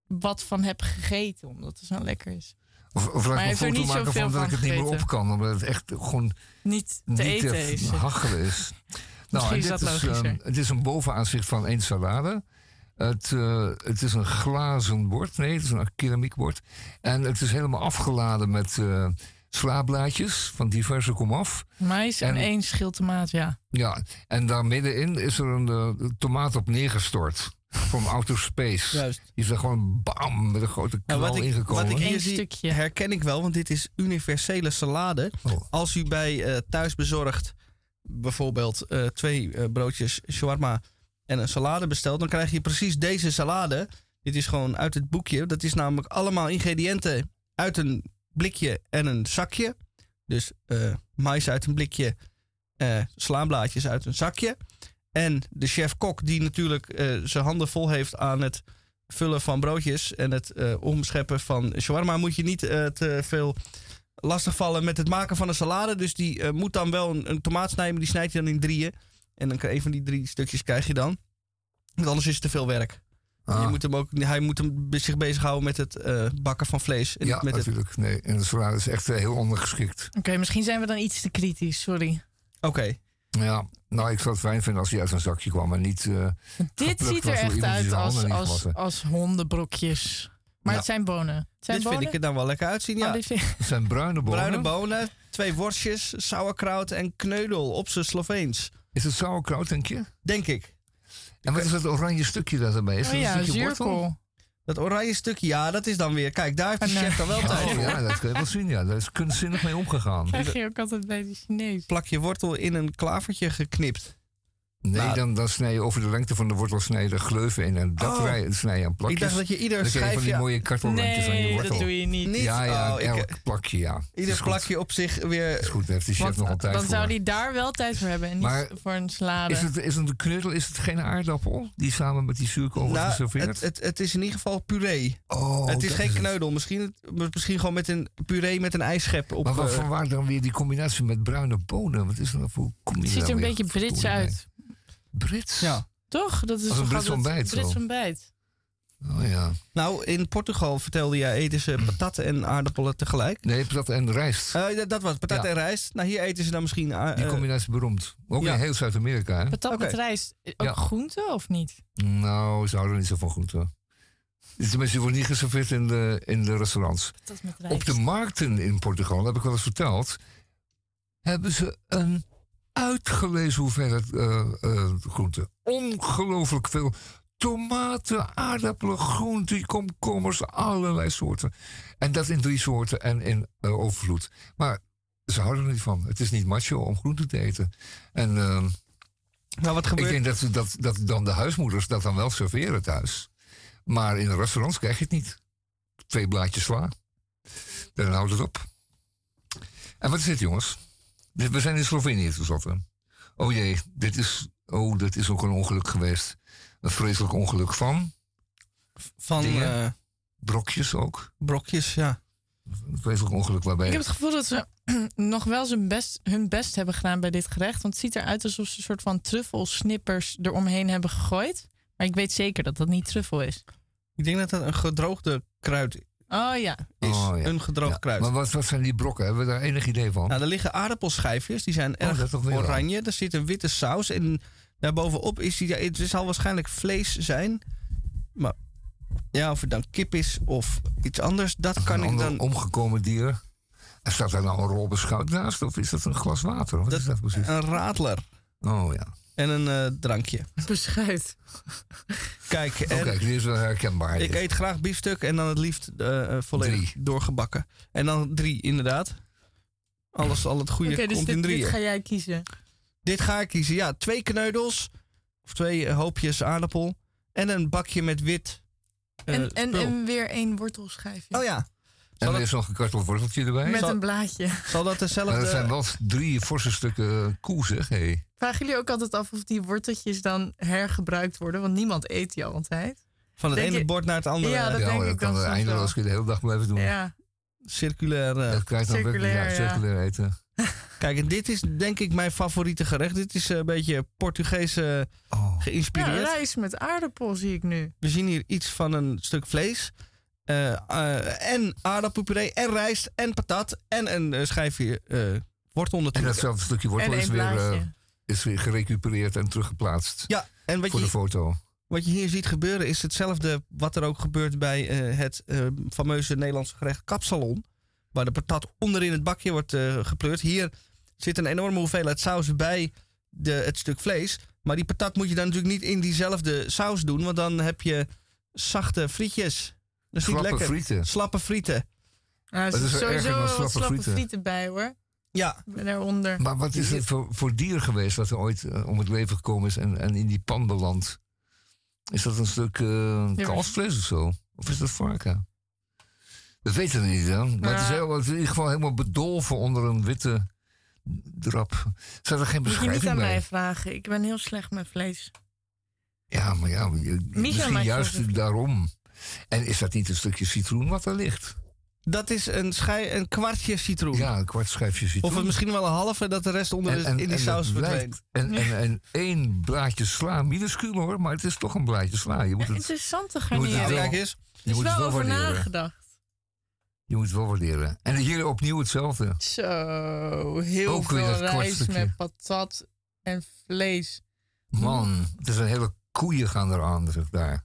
wat van heb gegeten. Omdat het zo lekker is. Of, laat ik een foto niet maken van dat ik het niet meer op kan. Omdat het echt gewoon Niet te niet eten te is. hachelen is. nou, is dit is, ehm, het is een bovenaanzicht van één salade. Het, eh, het is een glazen bord. Nee, het is een keramiekbord. En het is helemaal afgeladen met eh slaablaadjes van diverse komaf. Mais en, En- één schil tomaat, ja. Ja, en daar middenin is er een eh, tomaat op neergestort. Van outer space. Juist. Die is er gewoon bam met een grote knal Nou, wat, ik, ingekomen. wat ik hier stukje. herken ik wel, want dit is universele salade. Oh. Als u bij eh thuis bezorgd bijvoorbeeld eh, twee eh, broodjes shawarma en een salade bestelt, dan krijg je precies deze salade. Dit is gewoon uit het boekje. Dat is namelijk allemaal ingrediënten uit een blikje en een zakje. Dus eh mais uit een blikje, eh slaanblaadjes uit een zakje. En de chef-kok die natuurlijk eh, zijn handen vol heeft aan het vullen van broodjes en het eh, omscheppen van shawarma, moet je niet eh, te veel lastigvallen met het maken van een salade. Dus die eh, moet dan wel een, een tomaat snijden, maar die snijdt hij dan in drieën. En dan een van die drie stukjes krijg je dan. Want anders is het te veel werk. Ah. Je moet hem ook, hij moet hem zich bezighouden met het eh, bakken van vlees. En Ja, niet met het, natuurlijk. Nee, en de salade is echt heel ondergeschikt. Oké, misschien zijn we dan iets te kritisch, sorry. Oké. Ja, nou, ik zou het fijn vinden als hij uit een zakje kwam en niet... eh, Dit ziet er echt uit als, als, als hondenbrokjes. Maar Ja. het zijn bonen. Het zijn Dit bonen? vind ik er dan wel lekker uitzien. Ja. Oh, dit vind- Het zijn bruine bonen. Bruine bonen, twee worstjes, sauerkraut en kneudel op zijn Sloveens. Is het sauerkraut, denk je? Denk ik. En wat is dat oranje stukje dat erbij is? Oh dat ja, een stukje wortel? Dat oranje stukje, ja, dat is dan weer. Kijk, daar heeft de chef dan wel tijd Oh ja, dat kun je wel zien. Ja. Daar is kunstzinnig mee omgegaan. Krijg je ook altijd bij die Chinees. Plakje wortel in een klavertje geknipt. Nee, Nou, dan, dan snij je over de lengte van de wortel snij je de gleuven in. En dat Oh. snij je aan plakjes. Ik dacht dat je ieder dan krijg je van die schijfje- mooie kartelrandjes aan je Nee, wortel. dat doe je niet. Niet? Ja, ja, Oh, ik- elk plakje, ja. Ieder plakje op zich weer. Is goed, daar heeft de chef Want nog altijd dan voor. zou hij daar wel tijd voor hebben en niet Maar voor een salade. Is het, is het een knuddel? Is het geen aardappel? Die samen met die zuurkool wordt Nou, geserveerd? het, het, het is in ieder geval puree. oh, het is dat geen het. kneudel. Misschien, misschien gewoon met een puree met een ijsschep op. Maar eh, van waar dan weer die combinatie met bruine bonen? Wat is nou voor Het combinatie? ziet er een beetje Brits uit. Brits? ja. Toch? Dat is een Brits ontbijt, Brits zo. ontbijt. Oh ja. Nou, in Portugal vertelde jij eten ze patatten en aardappelen tegelijk. Nee, patat en rijst. Eh, dat- was patat Ja. en rijst. Nou, hier eten ze dan misschien. ah, Die eh, combinatie beroemd. Ook ja. in heel Zuid-Amerika, hè? Patat met rijst. Ook Ja. groente of niet? Nou, ze houden niet zo van groente. Tenminste, het wordt niet geserveerd in de, in de restaurants. Patat met rijst. Op de markten in Portugal, heb ik wel eens verteld, hebben ze een uitgelezen hoeveelheid eh eh, groenten. Ongelooflijk veel. Tomaten, aardappelen, groenten, komkommers, allerlei soorten. En dat in drie soorten en in eh, overvloed. Maar ze houden er niet van. Het is niet macho om groenten te eten. En nou, wat ik gebeurt denk dat, dat, dat dan de huismoeders dat dan wel serveren thuis. Maar in de restaurants krijg je het niet. Twee blaadjes sla. Dan houdt het op. En wat is dit, jongens? We zijn in Slovenië tenslotte. Oh jee, dit is, oh, dit is ook een ongeluk geweest. Een vreselijk ongeluk van van eh, brokjes ook. brokjes, ja. Een vreselijk ongeluk waarbij... Ik heb het gevoel dat ze nog wel zijn best, hun best hebben gedaan bij dit gerecht. Want het ziet eruit alsof ze een soort van truffelsnippers eromheen hebben gegooid. Maar ik weet zeker dat dat niet truffel is. Ik denk dat dat een gedroogde kruid Oh ja. is. Oh, ja. Een gedroogd Ja, kruid. Maar wat, wat zijn die brokken? Hebben we daar enig idee van? Nou, er liggen aardappelschijfjes, die zijn Oh, erg oranje. Er zit een witte saus en daarbovenop is die. Het zal waarschijnlijk vlees zijn. Maar ja, of het dan kip is of iets anders, dat kan ik dan. omgekomen dier. En staat daar nou een rol beschouwd naast? Of is dat een glas water? Wat Dat- is dat precies? Een radler Oh ja. En een eh, drankje. Beschuit. Kijk, en die is wel herkenbaar. ik dit. eet graag biefstuk en dan het liefst eh, eh, volledig Drie. doorgebakken. En dan drie, inderdaad. Alles, al het goede dus komt in drieën. dit ga jij kiezen. Dit ga ik kiezen. Ja, twee kneudels. Of twee eh, hoopjes aardappel. En een bakje met wit. eh, En, en, en weer één wortelschijfje. Oh ja. En er is nog een kartelworteltje erbij. Met Zal- een blaadje. zal dat Maar dezelfde... dat zijn wel drie forse stukken koe, zeg. Hey. Vragen jullie ook altijd af of die worteltjes dan hergebruikt worden? Want niemand eet die altijd. van het denk ene je- bord naar het andere. Ja, dat ja, denk dat ik kan dan soms eindeloos wel. kun je de hele dag blijven doen. Ja, Circulair. eh. Dat krijg je dan ja, Circulair, ja. circulair eten. Kijk, en dit is denk ik mijn favoriete gerecht. Dit is eh, een beetje Portugees eh, Oh. ja geïnspireerd. rijst met aardappel zie ik nu. We zien hier iets van een stuk vlees. Eh, eh, en aardappelpuree en rijst en patat. En een eh, schijfje eh, wortel En natuurlijk. datzelfde stukje wortel en is weer, is weer gerecupereerd en teruggeplaatst Ja, en wat voor de je, foto. wat je hier ziet gebeuren is hetzelfde wat er ook gebeurt bij eh, het eh, fameuze Nederlandse gerecht kapsalon. Waar de patat onderin het bakje wordt eh, gepleurd. Hier zit een enorme hoeveelheid saus bij de, het stuk vlees. Maar die patat moet je dan natuurlijk niet in diezelfde saus doen. Want dan heb je zachte frietjes. Dat is niet Slappe lekker. frieten. Slappe frieten. Nou, er sowieso wel wat slappe slappe frieten? frieten bij hoor. Ja, Daaronder. Maar wat is het voor, voor dier geweest wat er ooit eh, om het leven gekomen is en, en in die pan belandt? Is dat een stuk eh Ja, kalfsvlees of zo? Of is dat varken? Dat weten we niet, hè? Maar het, is Ja. heel, het is in ieder geval helemaal bedolven onder een witte drap. Staat er geen Moet je niet beschrijving aan bij? mij vragen. Ik ben heel slecht met vlees. Ja, maar ja, je- misschien juist daarom. En is dat niet een stukje citroen wat er ligt? dat is een, schij, een kwartje citroen. Ja, een kwart schijfje citroen. Of het misschien wel een halve, dat de rest onder de, in die saus verdwijnt. En, en, en één blaadje sla, minuscuul hoor, maar het is toch een blaadje sla. Je moet het, Interessante garnering. Kijk eens. je Er is moet wel het wel over waarderen. nagedacht. Je moet het wel waarderen. En hier opnieuw hetzelfde. Zo, heel Ook veel rijst met patat en vlees. Man, het is een hele koeien gaan eraan, zeg daar.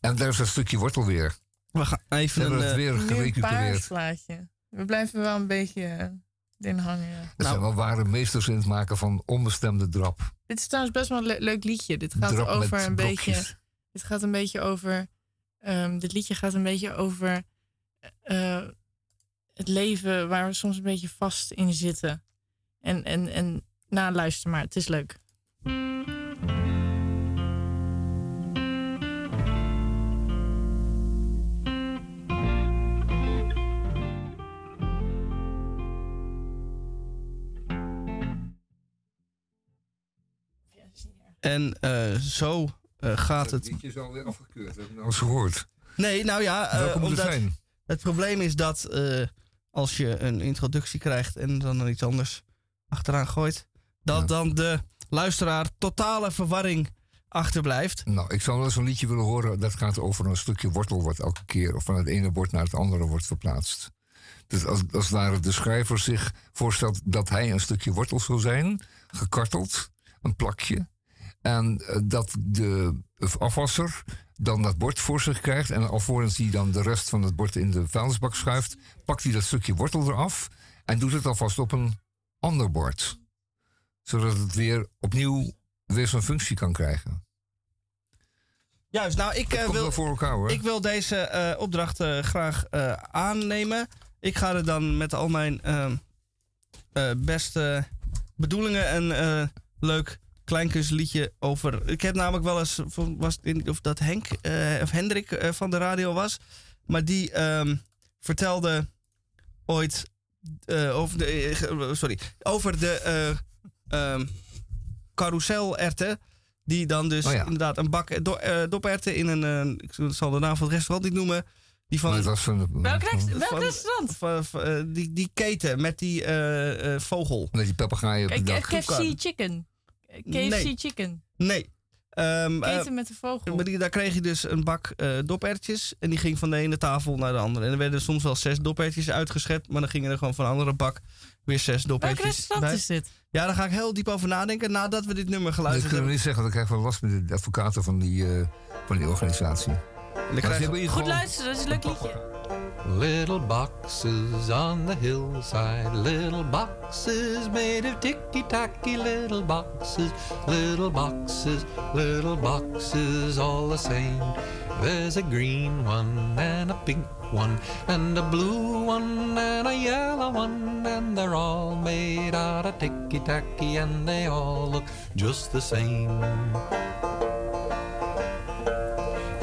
En daar is dat stukje wortel weer. We gaan even hebben een... het eh, weer een gerecupereerd. We blijven wel een beetje eh, in hangen. ja. Dat Nou. zijn wel ware meesters in het maken van onbestemde drap. Dit is trouwens best wel een le- leuk liedje. Dit gaat drap over met een beetje. Dit gaat een beetje over ehm, dit liedje gaat een beetje over eh, het leven waar we soms een beetje vast in zitten. En, en, en nou, luister maar, het is leuk. En eh, zo eh, gaat het. Het liedje is alweer afgekeurd. Heb ik nou eens gehoord. Nee, nou ja, eh, omdat het probleem is dat als je een introductie krijgt en dan er iets anders achteraan gooit, dat dan de luisteraar totale verwarring achterblijft. Nou, ik zou wel eens een liedje willen horen. Dat gaat over een stukje wortel wat elke keer of van het ene bord naar het andere wordt verplaatst. Dus als, als daar de schrijver zich voorstelt dat hij een stukje wortel zou zijn, gekarteld, een plakje. En eh, dat de afwasser dan dat bord voor zich krijgt. En alvorens hij dan de rest van het bord in de vuilnisbak schuift, pakt hij dat stukje wortel eraf en doet het alvast op een ander bord. Zodat het weer opnieuw weer zijn functie kan krijgen. Juist, nou, ik, eh, wil, wel voor elkaar hoor. ik wil deze eh, opdracht graag aannemen. Ik ga er dan met al mijn beste bedoelingen een eh, leuk kleinkunstliedje over. Ik heb namelijk wel eens, was in, of dat Henk eh, of Hendrik eh, van de radio was, maar die ehm, vertelde ooit eh, over de, sorry, over de eh ehm, carouselerwten. Die dan dus Oh ja. inderdaad een bak do, doperwten in een, ik zal de naam van het restaurant niet noemen. Die van, Welk, restaurant? van- van, die, die keten met die eh, eh, vogel. Met die papegaaien op de dak. KFC Chicken. KFC Nee. Chicken. Nee. Ehm, eh, Keten met de vogel. maar die, daar kreeg je dus een bak eh dopertjes. En die ging van de ene tafel naar de andere. En er werden soms wel zes dopertjes uitgeschept. Maar dan gingen er gewoon van een andere bak weer zes Welk dopertjes restaurant bij. is dit? Ja, daar ga ik heel diep over nadenken nadat we dit nummer Dat geluisterd kunnen we hebben. niet zeggen, want dan krijgen we last met de advocaten van die, eh, van die organisatie. Hebben ieder Goed luisteren, dat is een leuk liedje. Little boxes on the hillside, little boxes made of ticky tacky, little boxes, little boxes, little boxes, all the same. There's a green one and a pink one, and a blue one and a yellow one, and they're all made out of ticky tacky, and they all look just the same.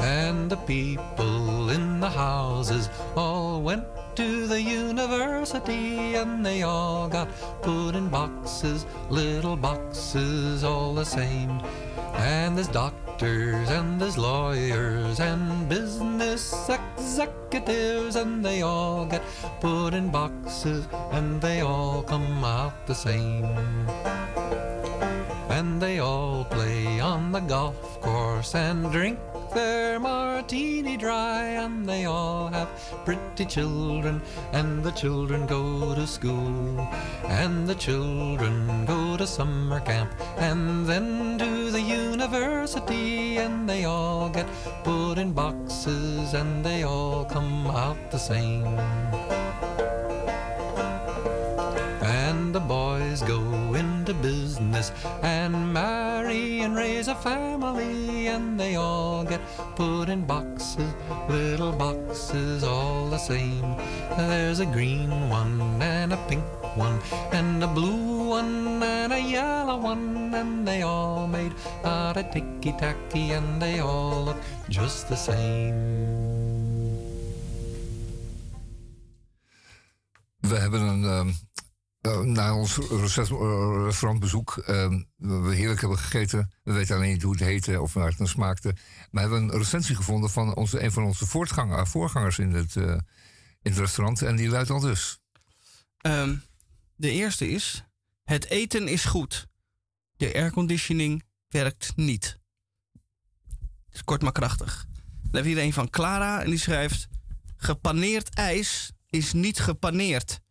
And the people in the houses all went to the university and they all got put in boxes, little boxes all the same. And there's doctors and there's lawyers and business executives and they all get put in boxes and they all come out the same. And they all play on the golf course and drink their martini dry. And they all have pretty children, and the children go to school. And the children go to summer camp, and then to the university. And they all get put in boxes, and they all come out the same. And the boys go into business and marry and raise a family, and they all get put in boxes, little boxes all the same. There's a green one and a pink one, and a blue one and a yellow one, and they all made out of ticky tacky, and they all look just the same. We hebben een, ehm, eh, na ons eh, restaurantbezoek, waar we heerlijk hebben gegeten. We weten alleen niet hoe het heette of waar het naar smaakte. Maar we hebben een recensie gevonden van een van onze voortganger, voorgangers in het, eh, in restaurant. En die luidt al dus. Ehm, de eerste is: Het eten is goed. De airconditioning werkt niet. Is kort maar krachtig. Dan hebben we hier een van Clara en die schrijft: Gepaneerd ijs is niet gepaneerd.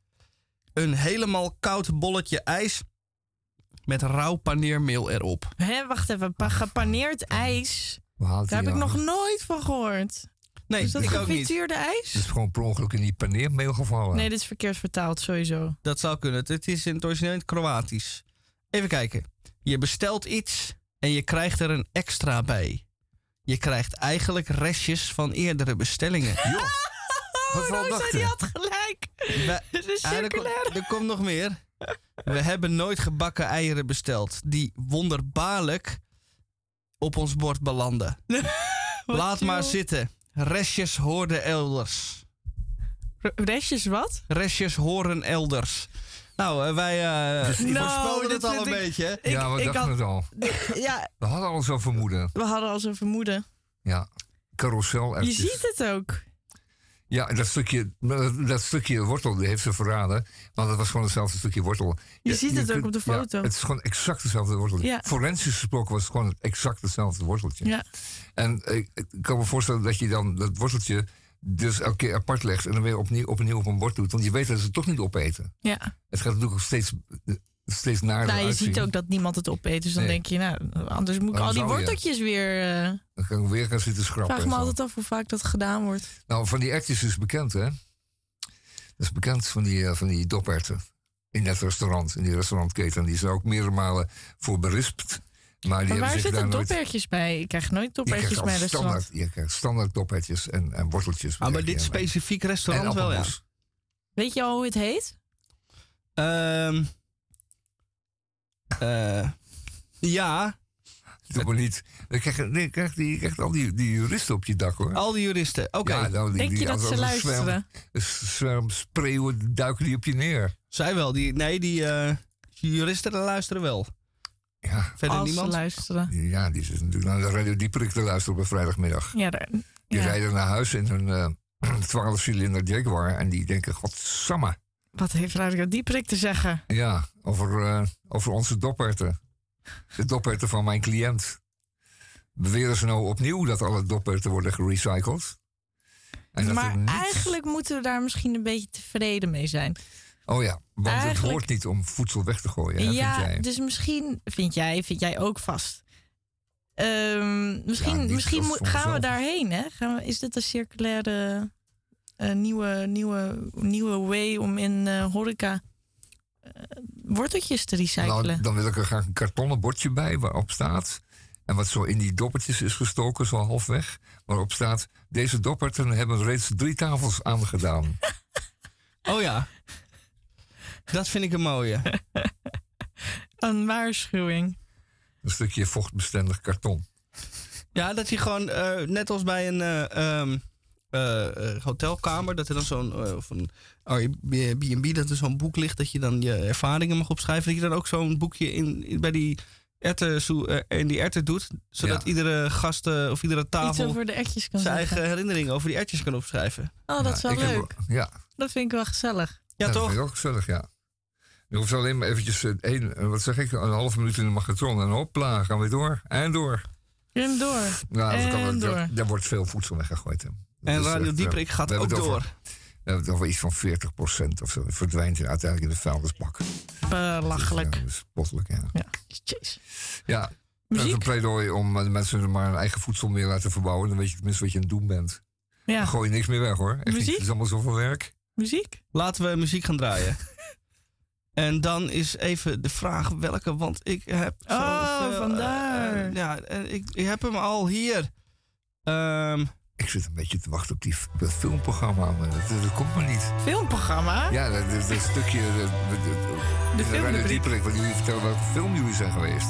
Een helemaal koud bolletje ijs met rauw paneermeel erop. Hé, wacht even. Pa gepaneerd ijs. Daar heb ik nog nooit van gehoord. Nee, is dat ik ook niet. gefrituurde ijs? Het is gewoon per ongeluk in die paneermeel gevallen. Nee, dit is verkeerd vertaald, sowieso. Dat zou kunnen. Het is in het origineel in het Kroatisch. Even kijken. Je bestelt iets en je krijgt er een extra bij. Je krijgt eigenlijk restjes van eerdere bestellingen. Wat zei dachten. die had gelijk. We- Ah, er, er komt nog meer. We hebben nooit gebakken eieren besteld die wonderbaarlijk op ons bord belanden. Laat maar joh. zitten. Restjes hoorden elders. Restjes wat? Restjes horen elders. Nou, eh, wij eh Nou, voorspelden dit het al een ik- beetje. Ik- ja, we ik dachten had- het al. Ja, We hadden al zo'n vermoeden. we hadden al zo'n vermoeden. Ja, carousel Je ziet het ook. Ja, dat stukje, dat stukje wortel die heeft ze verraden. Want het was gewoon hetzelfde stukje wortel. Je Ja, ziet het ook op de ja, foto. het is gewoon exact hetzelfde worteltje. Ja. Forensisch gesproken was het gewoon exact hetzelfde worteltje. Ja. En ik, ik kan me voorstellen dat je dan dat worteltje dus elke keer apart legt... en dan weer opnieuw, opnieuw op een bord doet. Want je weet dat ze het toch niet opeten. Ja. Het gaat natuurlijk ook steeds, steeds naarder Nou, je uitzien. ziet ook dat niemand het opeet. Dus dan Nee. denk je, nou, anders moet ik al die je? worteltjes weer... eh Dan kan ik weer gaan zitten schrappen. vraag me zo. altijd af hoe vaak dat gedaan wordt. Nou, van die erwtjes is bekend, hè? Dat is bekend van die, eh, van die doperwten. In dat restaurant, in die restaurantketen. Die zijn ook meerdere malen voor berispt. Maar, die Maar waar zich zitten dopertjes bij? Ik krijg nooit Je dopertjes bij restaurant. standaard, je krijgt standaard doperwtjes en, en worteltjes. Ah, maar dit specifiek restaurant wel, ja. Weet je al hoe het heet? Ehm eh, ja, Doe maar niet. Dan krijg je, nee, je krijgt al die, die juristen op je dak, hoor. al die juristen. Oké. Ja, nou, die- Denk die- je dat als- ze luisteren? zwerm- Een zwerm spreeuwen duiken die op je neer. Zij wel. Die, nee, die eh, juristen luisteren wel. Ja. Verder Als niemand? ze luisteren. Ja, die zitten natuurlijk naar de Radio Dieperik te luisteren op een vrijdagmiddag. Ja, daar, Die ja. rijden naar huis in een eh 12-cilinder Jaguar en die denken, godsamme. Wat heeft Radio Dieprik te zeggen? Ja, over, eh, over onze dopperten. De dopperten van mijn cliënt. Beweren ze nou opnieuw dat alle dopperten worden gerecycled? En er Maar niets- eigenlijk moeten we daar misschien een beetje tevreden mee zijn. Oh ja, want het hoort niet om voedsel weg te gooien, hè, ja, vind jij? dus misschien vind jij, vind jij ook vast. Ehm, misschien Ja, misschien moet- gaan we daarheen, hè? Gaan we, is dit een circulaire eh, nieuwe, nieuwe, nieuwe way om in eh, horeca eh, worteltjes te recyclen? Nou, dan wil ik er graag een kartonnen bordje bij waarop staat. En wat zo in die doppertjes is gestoken, zo halfweg. Waarop staat: Deze dopperten hebben reeds drie tafels aangedaan. Oh ja. Dat vind ik een mooie. Een waarschuwing. Een stukje vochtbestendig karton. Ja, dat je gewoon, eh, net als bij een eh, ehm, eh, eh, hotelkamer, dat er dan zo'n, eh, of een Airbnb, dat er zo'n boek ligt, dat je dan je ervaringen mag opschrijven. Dat je dan ook zo'n boekje in, in- bij die erten, zo- in die erten doet, zodat Ja. iedere gast of iedere Iets tafel over de ertjes kan zijn eigen herinneringen over die ertjes kan opschrijven. Oh, dat is wel heb- leuk. ja, Dat vind ik wel gezellig. Ja, dat toch? vind ik ook gezellig, ja. Je hoeft alleen maar eventjes één, wat zeg ik, een half minuut in de magnetron en hopla, gaan we door. En door. En door. Nou, kan- door. Daar wordt veel voedsel weggegooid. Hè. En Dus, Radio eh, Dieperik we gaat ook het over- door. We hebben het over iets van 40% of zo. Verdwijnt in- uiteindelijk in de vuilnisbak. Belachelijk. Ja, dat is spottelijk, ja. Ja, jeez. Ja, dat is een Muziek? pleidooi om eh, de mensen maar hun eigen voedsel meer laten verbouwen. Dan weet je tenminste wat je aan het doen bent. Ja. Dan gooi je niks meer weg hoor. Echt niet. Muziek? Het is allemaal zoveel werk. Muziek? Laten we muziek gaan draaien. En dan is even de vraag welke, want ik heb Oh, zoveel, vandaar. eh, ja, en ik, ik heb hem al hier. Ehm, Ik zit een beetje te wachten op, die, op dat filmprogramma, maar dat, dat komt maar niet. Filmprogramma? Ja, dat, dat, dat stukje... eh, Dat, dat, dat, De de jullie vertellen welke film jullie zijn geweest.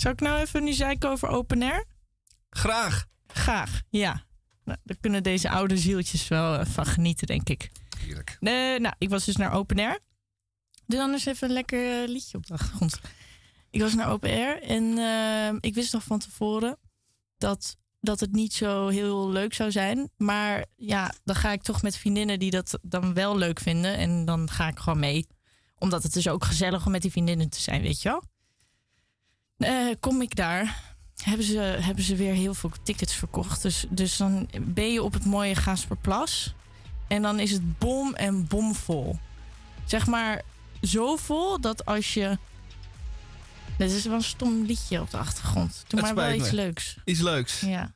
Zou ik nou even nu zeiken over open air? Graag. Graag, ja. Nou, daar kunnen deze oude zieltjes wel eh, van genieten, denk ik. Heerlijk. Nee, nou, ik was dus naar open air. Doe anders even een lekker eh, liedje op de achtergrond. Ik was naar open air en eh, ik wist nog van tevoren dat, dat het niet zo heel leuk zou zijn. Maar ja, dan ga ik toch met vriendinnen die dat dan wel leuk vinden. En dan ga ik gewoon mee. Omdat het is ook gezellig om met die vriendinnen te zijn, weet je wel. Eh, kom ik daar, hebben ze, hebben ze weer heel veel tickets verkocht. Dus, dus dan ben je op het mooie Gasperplas. En dan is het bom en bomvol. Zeg maar zo vol dat als je... Dit is wel een stom liedje op de achtergrond. Doe maar wel iets me. leuks. Iets leuks. Ja.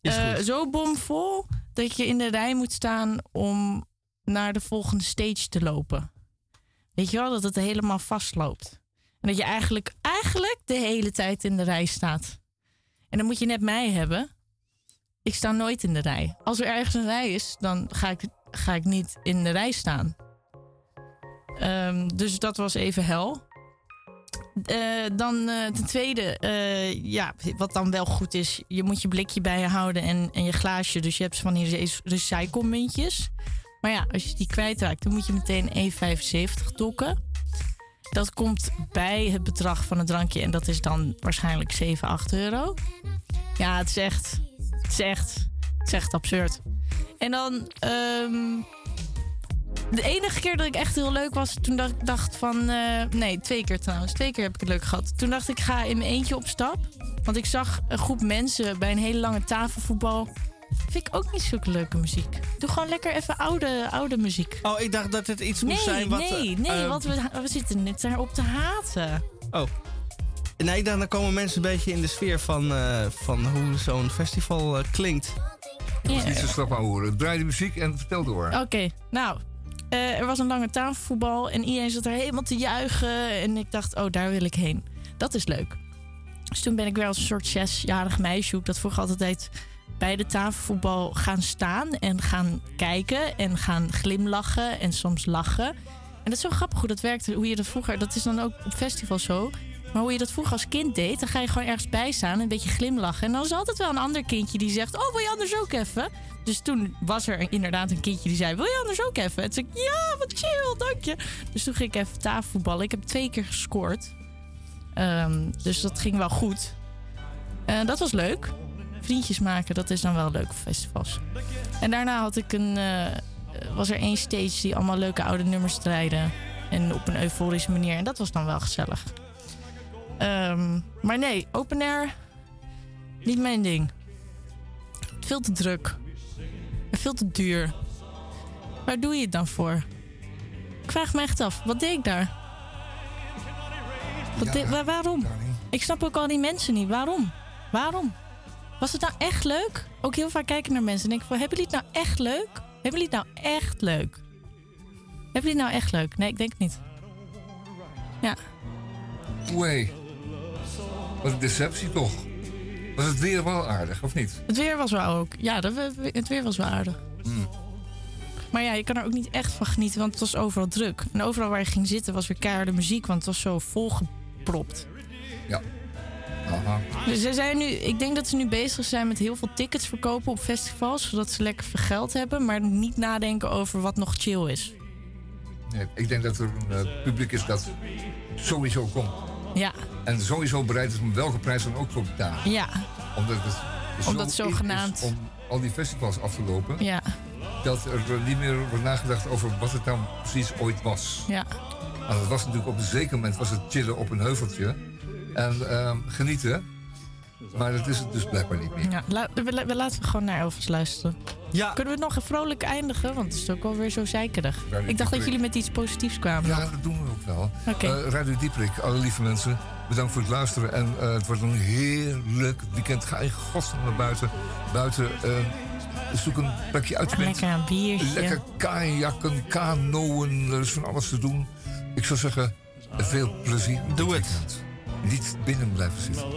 Is Eh, zo bomvol dat je in de rij moet staan om naar de volgende stage te lopen. Weet je wel, dat het helemaal vastloopt. En dat je eigenlijk, eigenlijk de hele tijd in de rij staat. En dan moet je net mij hebben. Ik sta nooit in de rij. Als er ergens een rij is, dan ga ik, ga ik niet in de rij staan. Ehm, dus dat was even hel. Eh, dan eh, ten tweede, eh, ja, wat dan wel goed is, je moet je blikje bij je houden en, en je glaasje. Dus je hebt van die re- recyclemuntjes. Maar ja, als je die kwijtraakt, dan moet je meteen 1,75 dokken. Dat komt bij het bedrag van het drankje en dat is dan waarschijnlijk 7, 8 euro. Ja, het is echt, het is echt, het is echt absurd. En dan, ehm, de enige keer dat ik echt heel leuk was, toen dacht ik dacht van... eh, nee, twee keer trouwens. Twee keer heb ik het leuk gehad. Toen dacht ik, ga in mijn eentje op stap. Want ik zag een groep mensen bij een hele lange tafelvoetbal. Vind ik ook niet zulke leuke muziek. Doe gewoon lekker even oude, oude muziek. Oh, ik dacht dat het iets Nee, moest zijn wat... nee, eh, nee, eh, want we, we zitten net daarop te haten. Oh. Nee, ik dacht, dan komen mensen een beetje in de sfeer van, eh, van hoe zo'n festival eh, klinkt. Ja. Niet zo slap aan horen. Draai de muziek en vertel door. Oké, nou, eh, er was een lange tafelvoetbal en iedereen zat er helemaal te juichen. En ik dacht, oh, daar wil ik heen. Dat is leuk. Dus toen ben ik weer als een soort zesjarig meisje, hoe ik dat vroeger altijd deed, bij de tafelvoetbal gaan staan en gaan kijken en gaan glimlachen en soms lachen. En dat is zo grappig hoe dat werkt, hoe je dat vroeger, dat is dan ook op festivals zo. Maar hoe je dat vroeger als kind deed, dan ga je gewoon ergens bij staan en een beetje glimlachen. En dan is er altijd wel een ander kindje die zegt: Oh, wil je anders ook even? Dus toen was er inderdaad een kindje die zei: Wil je anders ook even? En toen zei ik: Ja, wat chill, dank je. Dus toen ging ik even tafelvoetballen. Ik heb twee keer gescoord. Ehm, dus dat ging wel goed. Dat was leuk. Vriendjes maken, dat is dan wel leuk festivals. En daarna had ik een, eh, was er één stage die allemaal leuke oude nummers draaide. En op een euforische manier. En dat was dan wel gezellig. Ehm, maar nee, open air, niet mijn ding. Veel te druk. Veel te duur. Waar doe je het dan voor? Ik vraag me echt af, wat deed ik daar? Wat waarom? Ik snap ook al die mensen niet. Waarom? Waarom? Was het nou echt leuk? Ook heel vaak kijken naar mensen en denken van... hebben jullie het nou echt leuk? Hebben jullie het nou echt leuk? Hebben jullie het nou echt leuk? Nee, ik denk het niet. Ja. Wee. Wat een deceptie toch. Was het weer wel aardig, of niet? Het weer was wel ook. Ja, het weer was wel aardig. Hmm. Maar ja, je kan er ook niet echt van genieten, want het was overal druk. En overal waar je ging zitten was weer keiharde muziek, want het was zo volgepropt. Ja. Aha. Dus ze zijn nu, ik denk dat ze nu bezig zijn met heel veel tickets verkopen op festivals, zodat ze lekker veel geld hebben, maar niet nadenken over wat nog chill is. Nee, ik denk dat er een eh, publiek is dat sowieso komt. Ja, En sowieso bereid is om welke prijs dan ook voor te betalen. ja, Omdat het zo Omdat zogenaamd- is om al die festivals af te lopen. ja, Dat er niet meer wordt nagedacht over wat het nou precies ooit was. ja. Want het was natuurlijk op een zeker moment was het chillen op een heuveltje. En ehm, genieten. Maar dat is het dus blijkbaar niet meer. ja. La- we, we laten we gewoon naar Elvis luisteren. Ja. Kunnen we het nog een vrolijk eindigen? Want het is ook wel weer zo zeikerig. Ik dacht dat jullie met iets positiefs kwamen. Ja, dat doen we ook wel. Oké. Eh, Radio Dieprik, alle lieve mensen, bedankt voor het luisteren. En eh, het wordt een heerlijk weekend. Ga in godsnaam naar buiten. Buiten, eh, zoek een plekje uit. Lekker een biertje. Lekker kajakken, kanoën, er is van alles te doen. Ik zou zeggen, veel plezier. Doe het. Niet binnen blijven zitten.